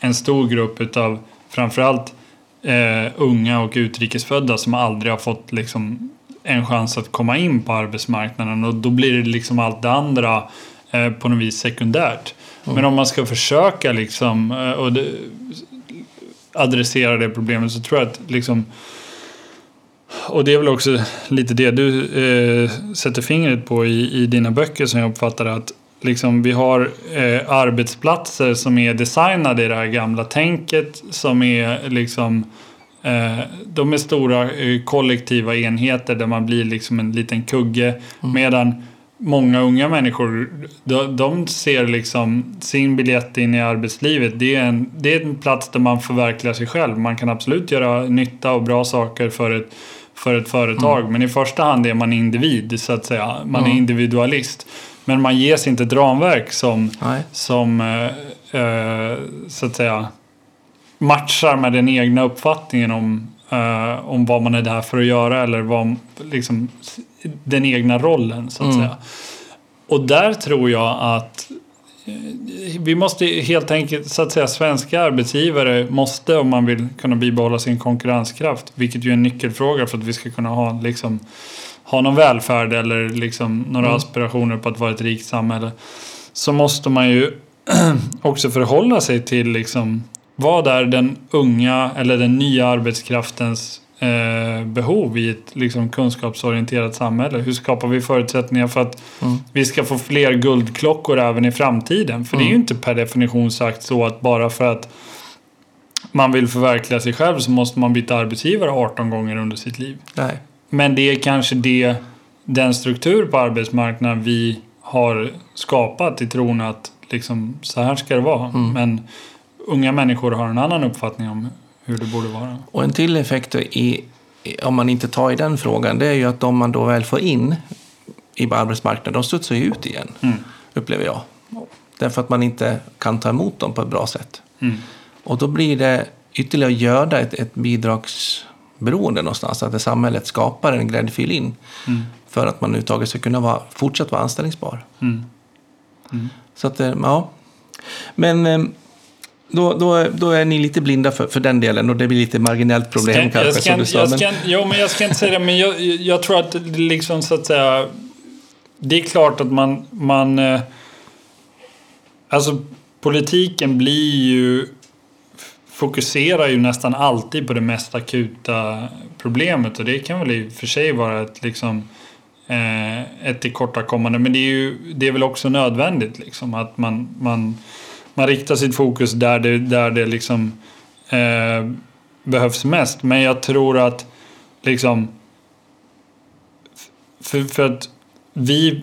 en stor grupp utav framförallt eh, unga och utrikesfödda som aldrig har fått liksom, en chans att komma in på arbetsmarknaden och då blir det liksom allt det andra eh, på något vis sekundärt. Men om man ska försöka liksom, eh, och det, adressera det problemet så tror jag att liksom och det är väl också lite det du eh, sätter fingret på i, i dina böcker som jag uppfattar att liksom, vi har eh, arbetsplatser som är designade i det här gamla tänket som är liksom eh, de är stora eh, kollektiva enheter där man blir liksom en liten kugge mm. medan många unga människor de, de, ser liksom sin biljett in i arbetslivet. Det är, en, det är en plats där man förverkligar sig själv. Man kan absolut göra nytta och bra saker för ett, för ett företag mm. men i första hand är man individ så att säga. Man mm. är individualist. Men man ges inte ett ramverk som, som eh, eh, så att säga matchar med den egna uppfattningen om, eh, om vad man är där för att göra eller vad, liksom, den egna rollen så att mm. säga. Och där tror jag att vi måste helt enkelt, så att säga, svenska arbetsgivare måste om man vill kunna bibehålla sin konkurrenskraft, vilket ju är en nyckelfråga för att vi ska kunna ha liksom ha någon välfärd eller liksom några mm. aspirationer på att vara ett rikt samhälle. Så måste man ju [CLEARS THROAT] också förhålla sig till liksom vad är den unga eller den nya arbetskraftens eh, behov i ett liksom, kunskapsorienterat samhälle? Hur skapar vi förutsättningar för att mm. vi ska få fler guldklockor även i framtiden? För mm. det är ju mm. inte per definition sagt så att bara för att man vill förverkliga sig själv så måste man byta arbetsgivare 18 gånger under sitt liv. Nej. Men det är kanske det, den struktur på arbetsmarknaden vi har skapat i tron att liksom, så här ska det vara. Mm. Men unga människor har en annan uppfattning om hur det borde vara. Och en till effekt i, om man inte tar i den frågan det är ju att de man då väl får in i arbetsmarknaden de studsar ju ut igen, mm. upplever jag. Därför att man inte kan ta emot dem på ett bra sätt. Mm. Och då blir det ytterligare att göra ett, ett bidrags beroende någonstans. Att samhället skapar en gräddfil in mm. för att man överhuvudtaget ska kunna vara, fortsatt vara anställningsbar. Mm. Mm. Så att, eh, ja. Men eh, då, då, då är ni lite blinda för, för den delen och det blir lite marginellt problem ska, kanske. Ska, som du sa, men... Ska, jo, men jag ska inte säga det, men jag, jag tror att liksom så att säga det är klart att man, man eh, alltså politiken blir ju fokuserar ju nästan alltid på det mest akuta problemet och det kan väl i och för sig vara ett, liksom, eh, ett tillkortakommande men det är, ju, det är väl också nödvändigt liksom, att man, man, man riktar sitt fokus där det, där det liksom, eh, behövs mest. Men jag tror att liksom, för, för att vi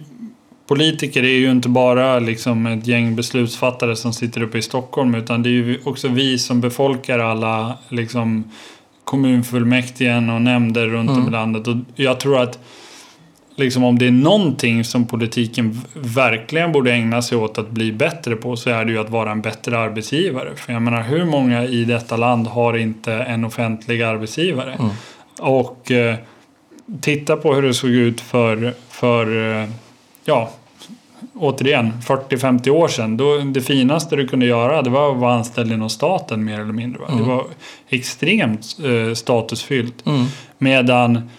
politiker är ju inte bara liksom ett gäng beslutsfattare som sitter uppe i Stockholm utan det är ju också vi som befolkar alla liksom, kommunfullmäktigen och nämnder runt mm. om i landet. Och jag tror att liksom, om det är någonting som politiken verkligen borde ägna sig åt att bli bättre på så är det ju att vara en bättre arbetsgivare. För jag menar, hur många i detta land har inte en offentlig arbetsgivare? Mm. Och eh, titta på hur det såg ut för, för eh, ja, återigen 40-50 år sedan. Då det finaste du kunde göra det var att vara anställd inom staten mer eller mindre. Mm. Det var extremt eh, statusfyllt. Mm. Medan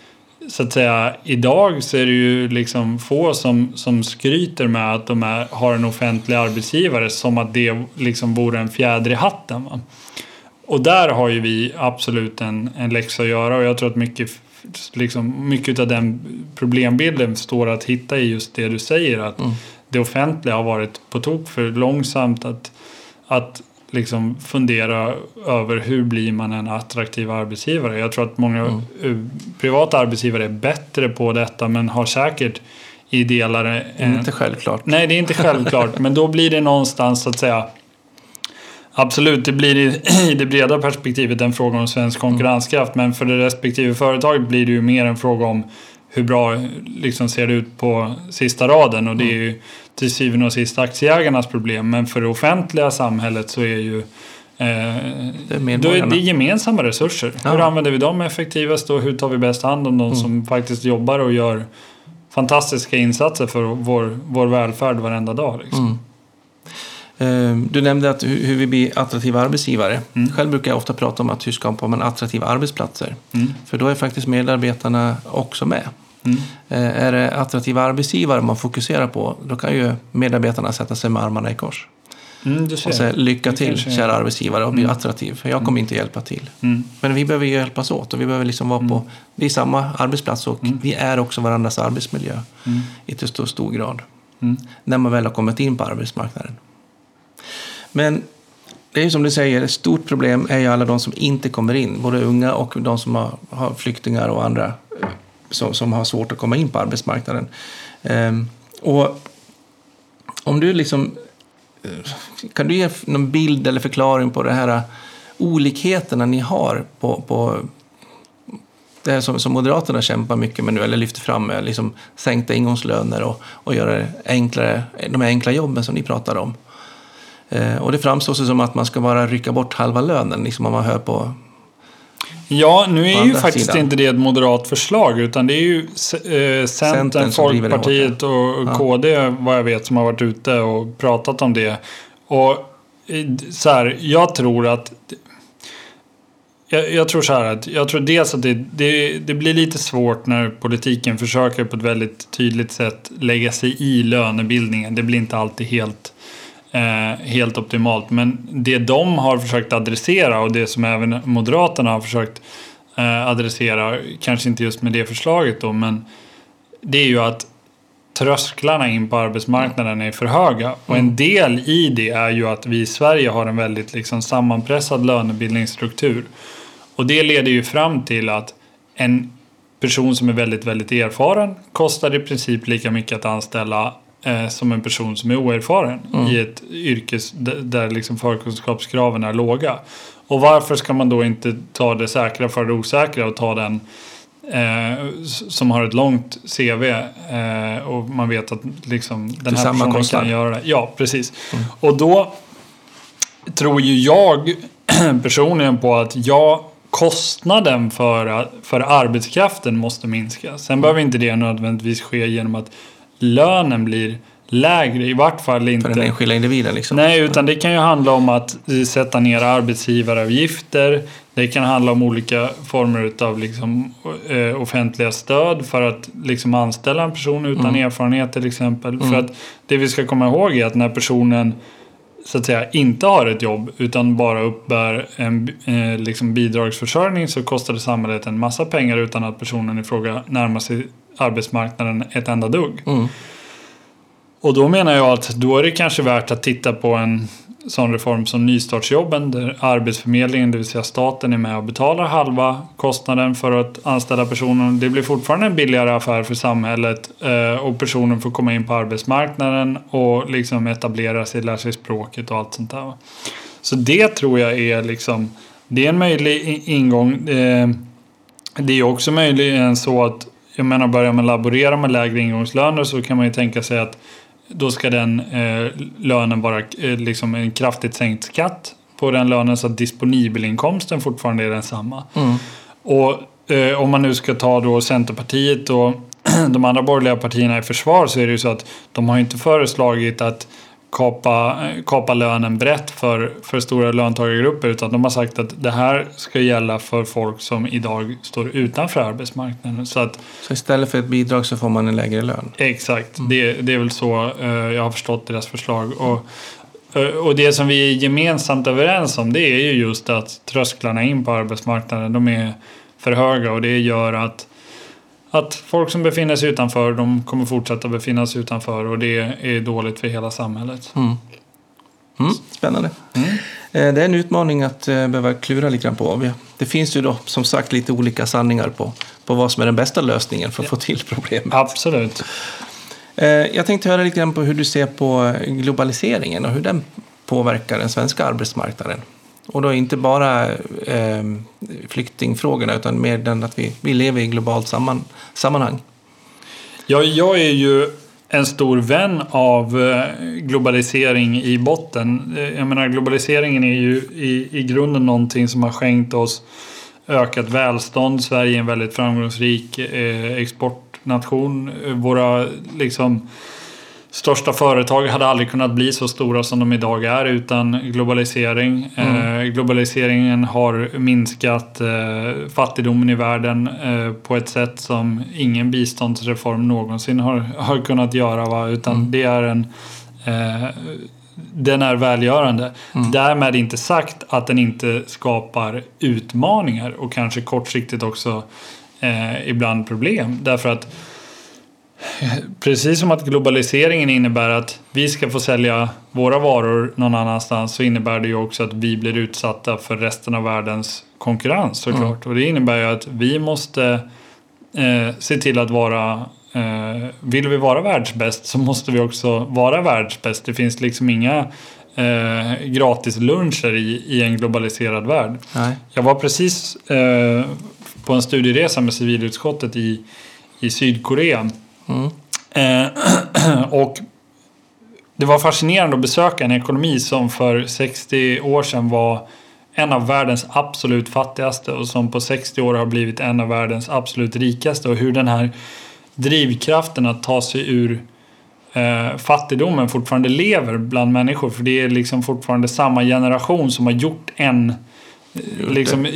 så att säga idag så är det ju liksom få som, som skryter med att de är, har en offentlig arbetsgivare som att det liksom vore en fjäder i hatten. Va? Och där har ju vi absolut en, en läxa att göra och jag tror att mycket liksom, mycket av den problembilden står att hitta i just det du säger. Att mm. det offentliga har varit på tok för långsamt att, att liksom fundera över hur blir man en attraktiv arbetsgivare. Jag tror att många mm. Eh, privata arbetsgivare är bättre på detta men har säkert i delar... Det är inte självklart. Nej, det är inte självklart. [LAUGHS] men då blir det någonstans så att säga Absolut, det blir i, [CLEARS THROAT] det breda perspektivet en fråga om svensk konkurrenskraft. Men för det respektive företaget blir det ju mer en fråga om hur bra liksom, ser det ut på sista raden. Och det är ju till syvende och sist aktieägarnas problem. Men för det offentliga samhället så är ju Eh, det, då är det gemensamma resurser. Ja. Hur använder vi dem effektivast och hur tar vi bäst hand om de mm. som faktiskt jobbar och gör fantastiska insatser för vår, vår välfärd varenda dag. Liksom. Mm. Ehm, du nämnde att hur vi blir attraktiva arbetsgivare. Mm. Själv brukar jag ofta prata om att hur skapar man attraktiva arbetsplatser? Mm. För då är faktiskt medarbetarna också med. Mm. Eh, är det attraktiva arbetsgivare man fokuserar på, då kan ju medarbetarna sätta sig med armarna i kors. Mm. Och säga lycka till kanske kära arbetsgivare och bli Mm. attraktiv. För jag kommer inte hjälpa till. Mm. Men vi behöver ju hjälpas åt och vi behöver liksom vara på, vi är samma arbetsplats och Mm. vi är också varandras arbetsmiljö Mm. i till stor, stor grad. Mm. När man väl har kommit in på arbetsmarknaden. Men det är ju som du säger, ett stort problem är ju alla de som inte kommer in. Både unga och de som har, har flyktingar och andra som, som har svårt att komma in på arbetsmarknaden. Ehm, och om du liksom... Eh, kan du ge någon bild eller förklaring på de här eh, olikheterna ni har på, på det här som, som Moderaterna kämpar mycket med nu, eller lyfter fram med liksom sänkta ingångslöner och, och göra enklare, de här enkla jobben som ni pratar om. Eh, och det framstår som att man ska bara rycka bort halva lönen, liksom om man hör på... Ja, nu är ju faktiskt sidan. inte det ett moderat förslag utan det är ju eh, Centern, Folkpartiet och Ja. KD vad jag vet som har varit ute och pratat om det. Och så här, jag tror att jag, jag tror så här att jag tror dels att det, det, det blir lite svårt när politiken försöker på ett väldigt tydligt sätt lägga sig i lönebildningen. Det blir inte alltid helt helt optimalt. Men det de har försökt adressera och det som även Moderaterna har försökt eh, adressera, kanske inte just med det förslaget då, men det är ju att trösklarna in på arbetsmarknaden är för höga. Och en del i det är ju att vi i Sverige har en väldigt liksom sammanpressad lönebildningsstruktur. Och det leder ju fram till att en person som är väldigt, väldigt erfaren kostar i princip lika mycket att anställa eh, som en person som är oerfaren i ett yrkes d- där liksom förkunskapskraven är låga. Och varför ska man då inte ta det säkra för det osäkra och ta den eh, som har ett långt CV eh, och man vet att liksom, den här personen kostnad. kan göra det. Ja, precis. Och då tror ju jag [CLEARS THROAT] personligen på att ja, kostnaden för, för arbetskraften måste minska. Sen behöver inte det nödvändigtvis ske genom att lönen blir lägre, i vart fall inte. För den enskilda individen liksom. Nej, utan det kan ju handla om att eh, sätta ner arbetsgivaravgifter. Det kan handla om olika former av liksom, eh, offentliga stöd för att liksom, anställa en person utan Mm. erfarenhet till exempel. För att det vi ska komma ihåg är att när personen så att säga inte har ett jobb utan bara uppbär en eh, liksom bidragsförsörjning så kostar det samhället en massa pengar utan att personen i fråga närmar sig arbetsmarknaden ett enda dugg. Mm. Och då menar jag att då är det kanske värt att titta på en sån reform som nystartsjobben där Arbetsförmedlingen, det vill säga staten, är med och betalar halva kostnaden för att anställa personen. Det blir fortfarande en billigare affär för samhället eh, och personen får komma in på arbetsmarknaden och liksom etablera sig, lära sig språket och allt sånt där. Så det tror jag är liksom, det är en möjlig ingång. Eh, det är också möjligen så att, jag menar börjar man laborera med lägre ingångslöner så kan man ju tänka sig att då ska den eh, lönen vara eh, liksom en kraftigt sänkt skatt på den lönen så att disponibelinkomsten fortfarande är densamma. Mm. Och eh, om man nu ska ta då Centerpartiet och [CLEARS THROAT] de andra borgerliga partierna i försvar så är det ju så att de har inte föreslagit att kapa, kapa lönen brett för, för stora löntagargrupper utan de har sagt att det här ska gälla för folk som idag står utanför arbetsmarknaden. Så att Så istället för ett bidrag så får man en lägre lön. Exakt, det, det är väl så eh, jag har förstått deras förslag. Och, eh, och det som vi är gemensamt överens om det är ju just att trösklarna in på arbetsmarknaden de är för höga och det gör att, att folk som befinner sig utanför de kommer fortsätta befinna sig utanför och det är dåligt för hela samhället. Mm. Mm. Spännande. Mm. Eh, Det är en utmaning att eh, behöva klura lite grann på. Det finns ju då som sagt lite olika sanningar på, på vad som är den bästa lösningen för att få till problemet. Absolut. Eh, Jag tänkte höra lite grann på hur du ser på globaliseringen och hur den påverkar den svenska arbetsmarknaden. Och då inte bara eh, flyktingfrågorna utan mer den att vi, vi lever i globalt samman, sammanhang. Ja, jag är ju en stor vän av eh, globalisering i botten. Eh, jag menar, globaliseringen är ju i, i grunden någonting som har skänkt oss ökat välstånd. Sverige är en väldigt framgångsrik eh, exportnation. Eh, våra liksom, största företag hade aldrig kunnat bli så stora som de idag är utan globalisering. Eh, globaliseringen har minskat eh, fattigdomen i världen eh, på ett sätt som ingen biståndsreform någonsin har, har kunnat göra. Va? Utan det är en eh, den är välgörande. Mm. Därmed inte sagt att den inte skapar utmaningar och kanske kortsiktigt också eh, ibland problem. Därför att Precis som att globaliseringen innebär att vi ska få sälja våra varor någon annanstans så innebär det ju också att vi blir utsatta för resten av världens konkurrens såklart. Mm. Och det innebär ju att vi måste eh, se till att vara eh, vill vi vara världsbäst så måste vi också vara världsbäst. Det finns liksom inga eh, gratis luncher i, i en globaliserad värld. Nej. Jag var precis eh, på en studieresa med civilutskottet i, i Sydkorea Mm. Eh, [CLEARS THROAT] och det var fascinerande att besöka en ekonomi som för 60 år sedan var en av världens absolut fattigaste och som på 60 år har blivit en av världens absolut rikaste och hur den här drivkraften att ta sig ur eh, fattigdomen fortfarande lever bland människor för det är liksom fortfarande samma generation som har gjort en Liksom,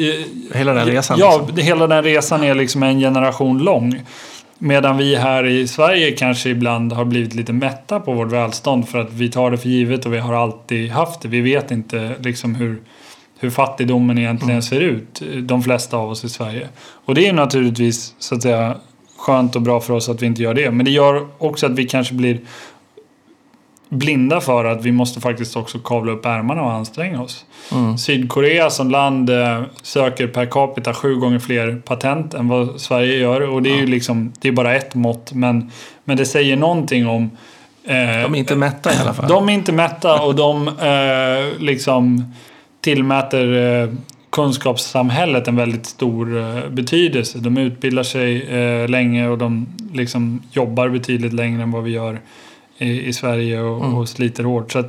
hela den resan? Ja, liksom. hela den resan är liksom en generation lång. Medan vi här i Sverige kanske ibland har blivit lite mätta på vårt välstånd för att vi tar det för givet och vi har alltid haft det. Vi vet inte liksom hur, hur fattigdomen egentligen mm. ser ut, de flesta av oss i Sverige. Och det är naturligtvis så att säga skönt och bra för oss att vi inte gör det. Men det gör också att vi kanske blir blinda för att vi måste faktiskt också kavla upp ärmarna och anstränga oss. Mm. Sydkorea som land eh, söker per capita sju gånger fler patent än vad Sverige gör. Och det är ju liksom, det är bara ett mått. Men, men det säger någonting om... Eh, de är inte mätta i alla fall. De är inte mätta och de eh, liksom tillmäter eh, kunskapssamhället en väldigt stor eh, betydelse. De utbildar sig eh, länge och de liksom jobbar betydligt längre än vad vi gör i, i Sverige och, mm. och, sliter hårt. Så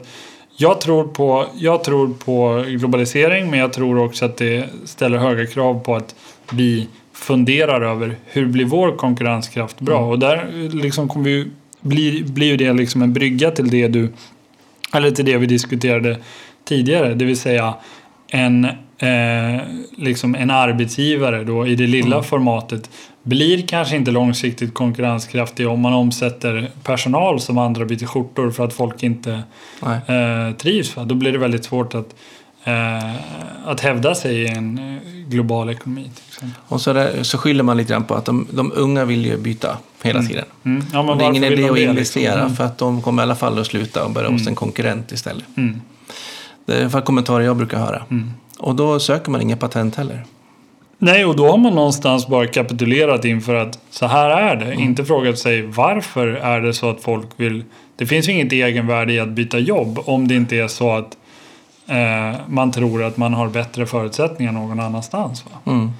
jag, tror på, jag tror på globalisering men jag tror också att det ställer höga krav på att vi funderar över hur blir vår konkurrenskraft bra? Mm. Och där liksom kommer vi, blir, blir det liksom en brygga till det du eller till det vi diskuterade tidigare, det vill säga en, eh, liksom en arbetsgivare då i det lilla mm. formatet blir kanske inte långsiktigt konkurrenskraftig om man omsätter personal som andra byter skjortor för att folk inte eh, trivs. Då blir det väldigt svårt att, eh, att hävda sig i en eh, global ekonomi. Och så, där, så skyller man lite grann på att de, de unga vill ju byta hela mm. tiden. Mm. Ja, men det är ingen idé att liksom? investera liksom? för att de kommer i alla fall att sluta och börja hos mm. en konkurrent istället. Mm. Det är kommentarer jag brukar höra. Mm. Och då söker man inga patent heller. Nej, och då har man någonstans bara kapitulerat inför att så här är det. Mm. Inte frågat sig varför är det så att folk vill... Det finns ju inget egenvärde i att byta jobb om det inte är så att eh, man tror att man har bättre förutsättningar någon annanstans. Va? Mm.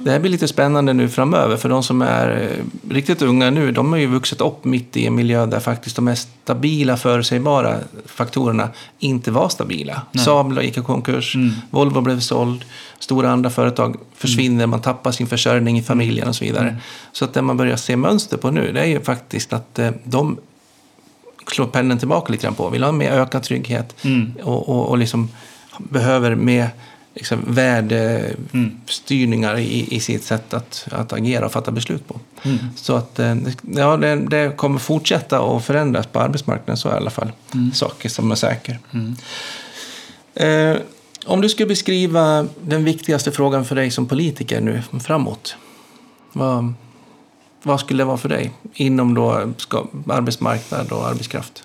Det här blir lite spännande nu framöver för de som är eh, riktigt unga nu, de har ju vuxit upp mitt i en miljö där faktiskt de mest stabila förutsägbara faktorerna inte var stabila. Nej. Saab gick i konkurs, mm. Volvo blev såld, stora andra företag försvinner, mm. man tappar sin försörjning i familjen och så vidare. Mm. Så att det man börjar se mönster på nu, det är ju faktiskt att eh, de slår pendeln tillbaka lite grann på, vill ha mer ökad trygghet mm. och, och, och liksom behöver mer liksom, värdestyrningar mm. i, i sitt sätt att, att agera och fatta beslut på. Mm. Så att eh, ja, det, det, kommer fortsätta att förändras på arbetsmarknaden, så är i alla fall mm. saker som är säkra. Mm. Eh, om du skulle beskriva den viktigaste frågan för dig som politiker nu framåt, vad, vad skulle det vara för dig inom då ska, arbetsmarknad och arbetskraft?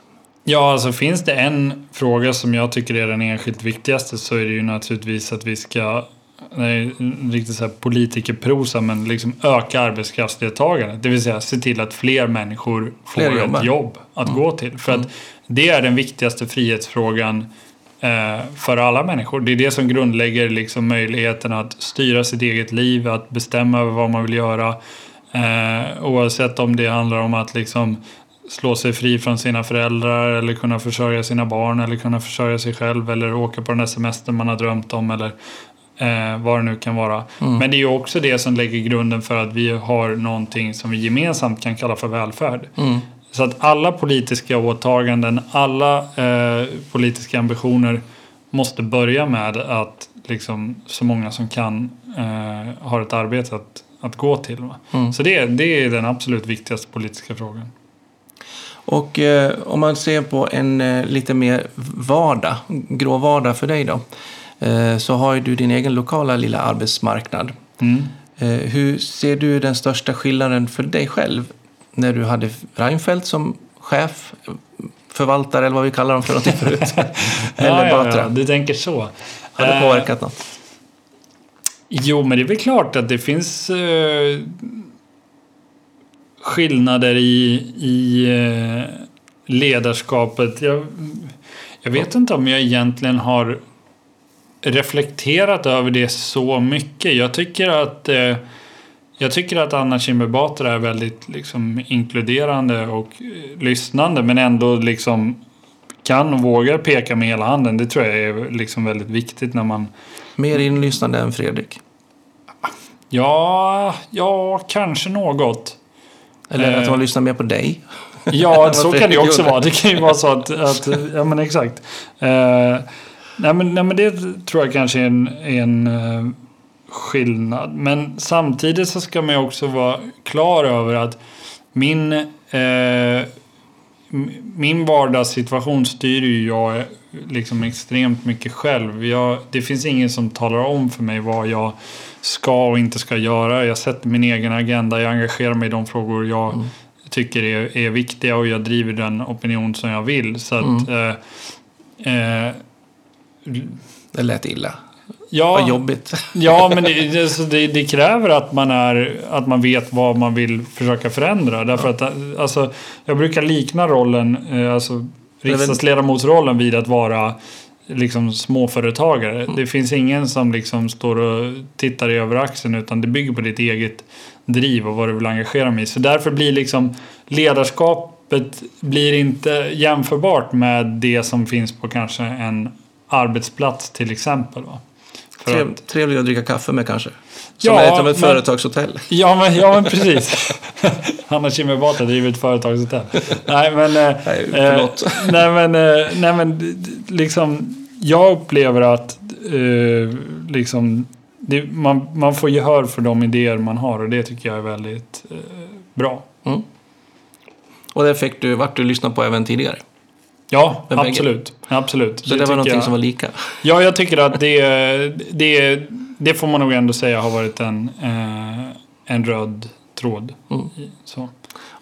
Ja, alltså finns det en fråga som jag tycker är den enskilt viktigaste så är det ju naturligtvis att vi ska nej, riktigt så här politikerprosa, men liksom öka arbetskraftsdeltagandet. Det vill säga se till att fler människor fler får jobbar. ett jobb att mm. gå till. För att mm. det är den viktigaste frihetsfrågan eh, för alla människor. Det är det som grundlägger liksom möjligheten att styra sitt eget liv, att bestämma över vad man vill göra. Eh, oavsett om det handlar om att liksom slå sig fri från sina föräldrar eller kunna försörja sina barn eller kunna försörja sig själv eller åka på den där semestern man har drömt om eller eh, vad det nu kan vara. Mm. Men det är ju också det som lägger grunden för att vi har någonting som vi gemensamt kan kalla för välfärd. Mm. Så att alla politiska åtaganden, alla eh, politiska ambitioner måste börja med att liksom, så många som kan eh, har ett arbete att, att gå till. Mm. Så det, det är den absolut viktigaste politiska frågan. Och eh, om man ser på en eh, lite mer vardag, grå vardag för dig då, eh, så har ju du din egen lokala lilla arbetsmarknad. Mm. Eh, hur ser du den största skillnaden för dig själv när du hade Reinfeldt som chef, förvaltare eller vad vi kallar dem för någonting förut? [LAUGHS] eller ja, Batra? ja, du tänker så. Har det Eh, påverkat något? Jo, men det är väl klart att det finns eh, skillnader i, i eh, ledarskapet. Jag, jag vet inte om jag egentligen har reflekterat över det så mycket. Jag tycker att eh, jag tycker att Anna Kinberg Batra är väldigt liksom, inkluderande och eh, lyssnande men ändå liksom kan och vågar peka med hela handen. Det tror jag är liksom väldigt viktigt när man Mer inlyssnande än Fredrik? Ja, ja, kanske något. Eller Eh. att man lyssnar mer på dig? Ja, [LAUGHS] så kan det ju också vara. Det kan ju vara så att, att ja men exakt. Eh, nej, men, nej men det tror jag kanske är en, en eh, skillnad. Men samtidigt så ska man ju också vara klar över att min, eh, m- min vardagssituation styr ju jag liksom extremt mycket själv. Jag, det finns ingen som talar om för mig vad jag ska och inte ska göra. Jag sätter min egen agenda, jag engagerar mig i de frågor jag Mm. tycker är, är viktiga och jag driver den opinion som jag vill. Så att, Mm. eh, eh, Det lät illa. ja, Vad jobbigt. [LAUGHS] Ja, men det, det, det, kräver att man, är, att man vet vad man vill försöka förändra. Därför att alltså, jag brukar likna rollen, eh, alltså riksdagsledamotsrollen vid att vara liksom småföretagare. Det finns ingen som liksom står och tittar i över axeln utan det bygger på ditt eget driv och vad du vill engagera dig i. Så därför blir liksom ledarskapet blir inte jämförbart med det som finns på kanske en arbetsplats till exempel. Va? Trev, att- trevlig att dricka kaffe med kanske. Som Ja, är som ett men- företagshotell. Ja men, ja, men precis. [LAUGHS] Hanna Kinberg Batra driver ett företagshotell. Nej men... eh, Nej, eh, förlåt. [LAUGHS] nej men, eh, nej men liksom... Jag upplever att eh, liksom... Det, man, man får gehör för de idéer man har och det tycker jag är väldigt eh, bra. Mm. Och det fick du, vart du lyssnat på även tidigare. Ja, bägge- absolut. absolut. Så det, var tycker någonting jag, som var lika. Ja, jag tycker att det, det, det får man nog ändå säga har varit en, eh, en röd tråd. Mm. Så.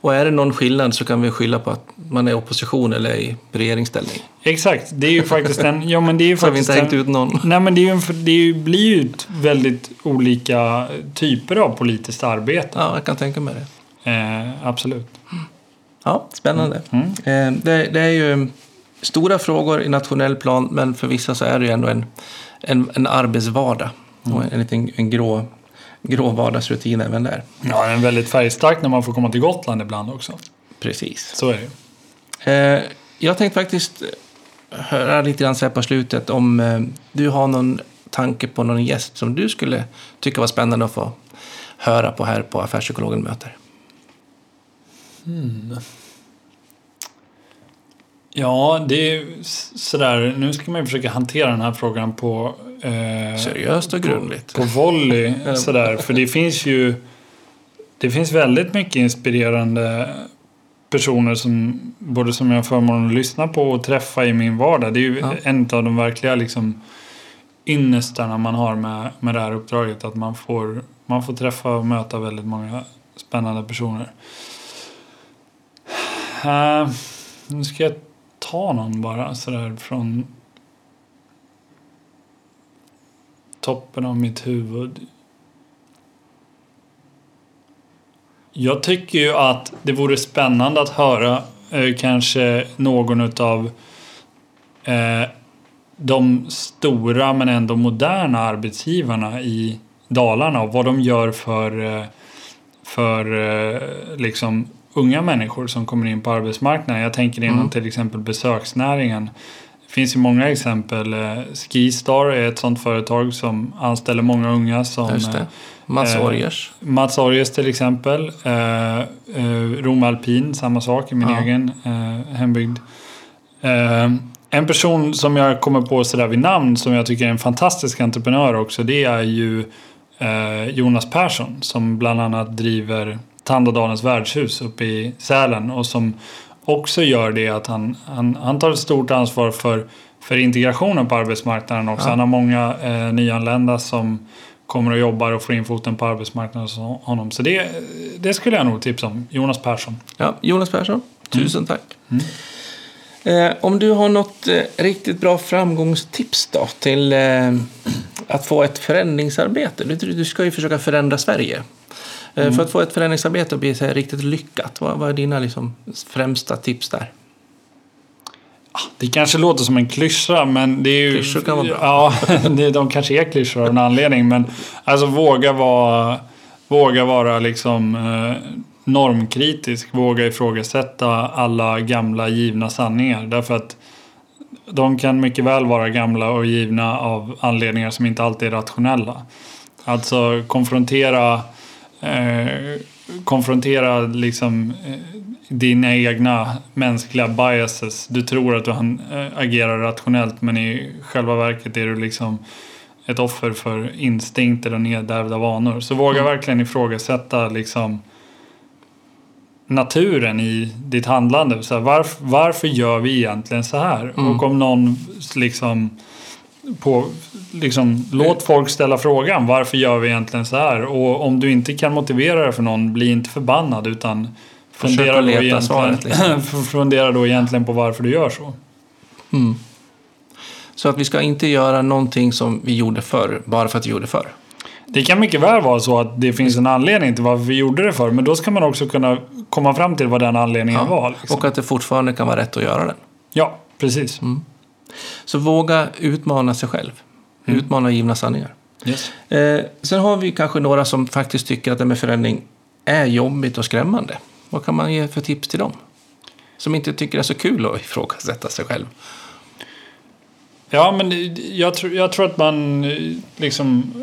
Och är det någon skillnad så kan vi skylla på att man är i opposition eller i regeringsställning. Exakt, det är ju faktiskt en... Ja, men det är ju [LAUGHS] Så har vi faktiskt inte hängt ut någon. Nej, men det, ju en, det blir ju väldigt olika typer av politiskt arbete. Ja, jag kan tänka mig det. Eh, absolut. Ja, spännande. Mm. Eh, det, det är ju stora frågor i nationell plan, men för vissa så är det ju ändå en, en, en arbetsvardag. Och en liten en grå, grå vardagsrutin även där. Ja, den är väldigt färgstark när man får komma till Gotland ibland också. Precis. Så är det ju. Eh, jag tänkte faktiskt höra lite grann så här på slutet om eh, du har någon tanke på någon gäst som du skulle tycka var spännande att få höra på här på Affärspsykologen möter. Ja, det är sådär. Nu ska man ju försöka hantera den här frågan på... Eh, Seriöst och grundligt. på volley [LAUGHS] sådär. För det finns ju det finns väldigt mycket inspirerande personer som både som jag har förmånen att lyssna på och träffa i min vardag. Det är ju Ja. en av de verkliga liksom ynnestarna man har med, med det här uppdraget. Att man får, man får träffa och möta väldigt många spännande personer. Uh, nu ska jag ta någon bara sådär från toppen av mitt huvud. Jag tycker ju att det vore spännande att höra eh, kanske någon utav eh, de stora men ändå moderna arbetsgivarna i Dalarna och vad de gör för, eh, för eh, liksom unga människor som kommer in på arbetsmarknaden. Jag tänker inom Mm. till exempel besöksnäringen. Det finns ju många exempel. Eh, Skistar är ett sådant företag som anställer många unga som Just det. Mats eh, Orgers. Mats Orjes till exempel. Eh, eh, Rom Alpin, samma sak i min Ja. egen eh, hembygd. Eh, en person som jag kommer på sådär vid namn som jag tycker är en fantastisk entreprenör också. Det är ju eh, Jonas Persson som bland annat driver Tandådalens värdshus uppe i Sälen och som också gör det att han, han, han tar ett stort ansvar för, för integrationen på arbetsmarknaden också. Ja. Han har många eh, nyanlända som kommer och jobbar och får in foten på arbetsmarknaden hos honom. Så det, det skulle jag nog tipsa om. Jonas Persson. Ja, Jonas Persson, tusen tack. Mm. Eh, om du har något eh, riktigt bra framgångstips då till eh, att få ett förändringsarbete. Du, du ska ju försöka förändra Sverige. Eh, För att få ett förändringsarbete att bli så riktigt lyckat, vad, vad är dina liksom, främsta tips där? Det kanske låter som en klyscha men det är ju... Klyschor kan vara bra. Ja, [LAUGHS] de kanske är klyschor av en anledning. Men alltså våga vara, våga vara liksom eh, normkritisk. Våga ifrågasätta alla gamla givna sanningar. Därför att de kan mycket väl vara gamla och givna av anledningar som inte alltid är rationella. Alltså konfrontera eh, konfrontera liksom eh, dina egna mänskliga biases. Du tror att du eh, agerar rationellt men i själva verket är du liksom ett offer för instinkter och nedärvda vanor. Så våga verkligen ifrågasätta liksom naturen i ditt handlande. Så här, varf, varför gör vi egentligen så här? Och om någon liksom på, liksom, låt folk ställa frågan varför gör vi egentligen så här? Och om du inte kan motivera det för någon, bli inte förbannad utan Försök fundera då, leta egentligen, svaret, liksom. [LAUGHS] fundera då egentligen på varför du gör så. Så att vi ska inte göra någonting som vi gjorde förr, bara för att vi gjorde förr. Det kan mycket väl vara så att det finns en anledning till varför vi gjorde det för men då ska man också kunna komma fram till vad den anledningen var. Liksom. Och att det fortfarande kan vara rätt att göra den. Ja, precis. Så våga utmana sig själv. Utmana givna sanningar. Yes. Eh, sen har vi kanske några som faktiskt tycker att det med förändring är jobbigt och skrämmande. Vad kan man ge för tips till dem? Som inte tycker det är så kul att ifrågasätta sig själv. Ja, men jag tror, jag tror att man eh, liksom...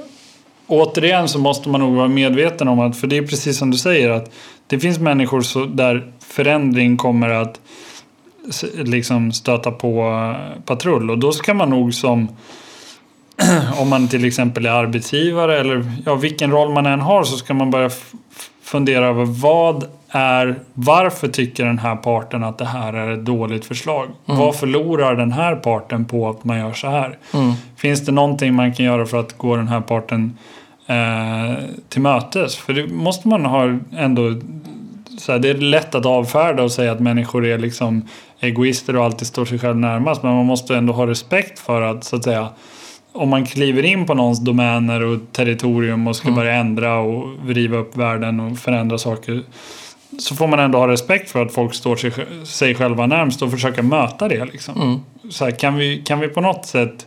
Återigen så måste man nog vara medveten om att, för det är precis som du säger, att det finns människor så, där förändring kommer att liksom stöta på eh, patrull. Och då ska man nog som, [CLEARS THROAT] om man till exempel är arbetsgivare eller ja, vilken roll man än har, så ska man börja fundera över vad är, varför tycker den här parten att det här är ett dåligt förslag? Vad förlorar den här parten på att man gör så här? Finns det någonting man kan göra för att gå den här parten eh, till mötes? För det måste man ha ändå så här, det är lätt att avfärda och säga att människor är liksom egoister och alltid står sig själv närmast. Men man måste ändå ha respekt för att, så att säga, om man kliver in på någons domäner och territorium och ska börja ändra och vriva upp världen och förändra saker. Så får man ändå ha respekt för att folk står sig, sig själva närmst och försöka möta det. Liksom. Så här, kan, vi, kan vi på något sätt...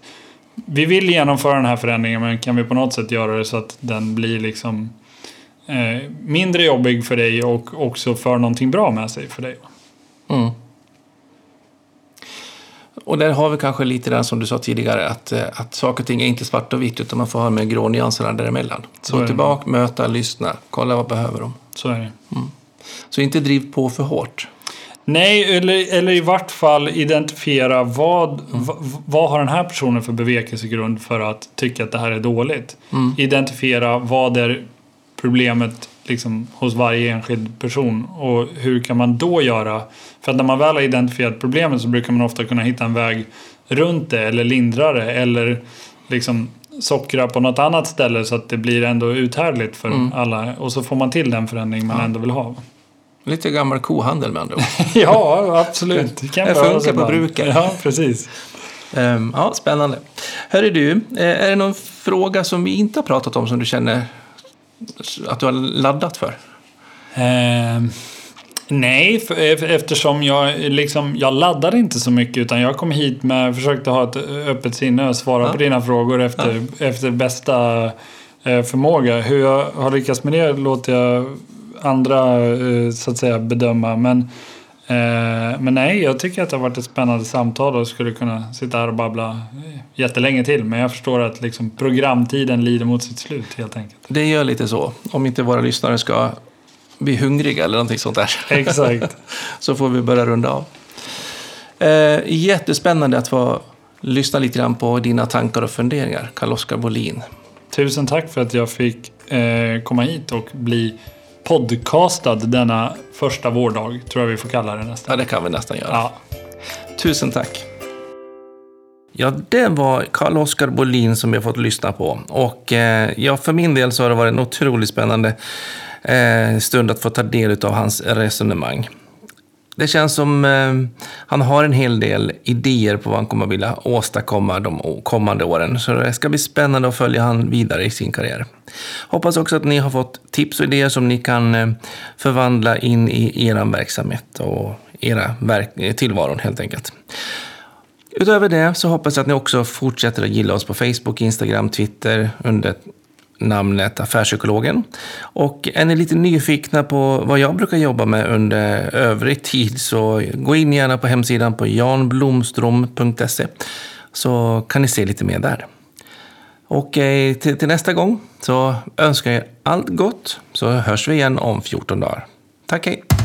Vi vill genomföra den här förändringen men kan vi på något sätt göra det så att den blir liksom eh, mindre jobbig för dig och också för någonting bra med sig för dig. Mm. Och där har vi kanske lite där som du sa tidigare, att, eh, att saker och ting är inte svart och vitt, utan man får ha med grånyanserna däremellan. Så Gå det. tillbaka, möta, lyssna, kolla vad behöver de. Så är det. Så inte driv på för hårt. Nej, eller, eller i vart fall identifiera vad, v, vad har den här personen för bevekelsegrund för att tycka att det här är dåligt. Identifiera vad är problemet liksom, hos varje enskild person och hur kan man då göra? För att när man väl har identifierat problemet så brukar man ofta kunna hitta en väg runt det eller lindra det eller liksom sockra på något annat ställe så att det blir ändå uthärdligt för alla och så får man till den förändring man ändå vill ha. Lite gammal kohandel med andra ord. [LAUGHS] Ja, absolut. Det kan Det funkar på bruket. Ja, precis. Ehm, ja, spännande. Hörru du, eh, är det någon fråga som vi inte har pratat om som du känner att du har laddat för? Ehm, nej, eftersom jag liksom, jag laddade inte så mycket utan jag kom hit med, försökte ha ett öppet sinne och svara Ja. på dina frågor efter, efter bästa eh, förmåga. Hur jag har lyckats med det låter jag andra eh, så att säga bedöma. Men, eh, men nej, jag tycker att det har varit ett spännande samtal och skulle kunna sitta här och babbla eh, jättelänge till. Men jag förstår att liksom, programtiden lider mot sitt slut helt enkelt. Det gör lite så. Om inte våra lyssnare ska bli hungriga eller någonting sånt där. [LAUGHS] Exakt. så får vi börja runda av. Eh, jättespännande att få lyssna lite grann på dina tankar och funderingar, Carl-Oskar Bolin. Tusen tack för att jag fick eh, komma hit och bli podcastad denna första vårdag. Tror jag vi får kalla det nästan. Ja, det kan vi nästan göra. Ja. Tusen tack. Ja, det var Carl-Oskar Bolin som jag fått lyssna på. Och eh, ja, för min del så har det varit en otroligt spännande eh, stund att få ta del av hans resonemang. Det känns som eh, han har en hel del idéer på vad han kommer att vilja åstadkomma de kommande åren. Så det ska bli spännande att följa han vidare i sin karriär. Hoppas också att ni har fått tips och idéer som ni kan eh, förvandla in i er verksamhet och era verk- tillvaron helt enkelt. Utöver det så hoppas jag att ni också fortsätter att gilla oss på Facebook, Instagram, Twitter under namnet Affärspsykologen. Och är ni lite nyfikna på vad jag brukar jobba med under övrig tid så gå in gärna på hemsidan på janblomstrom.se så kan ni se lite mer där. Och eh, till, till nästa gång så önskar jag er allt gott så hörs vi igen om 14 dagar. Tack hej!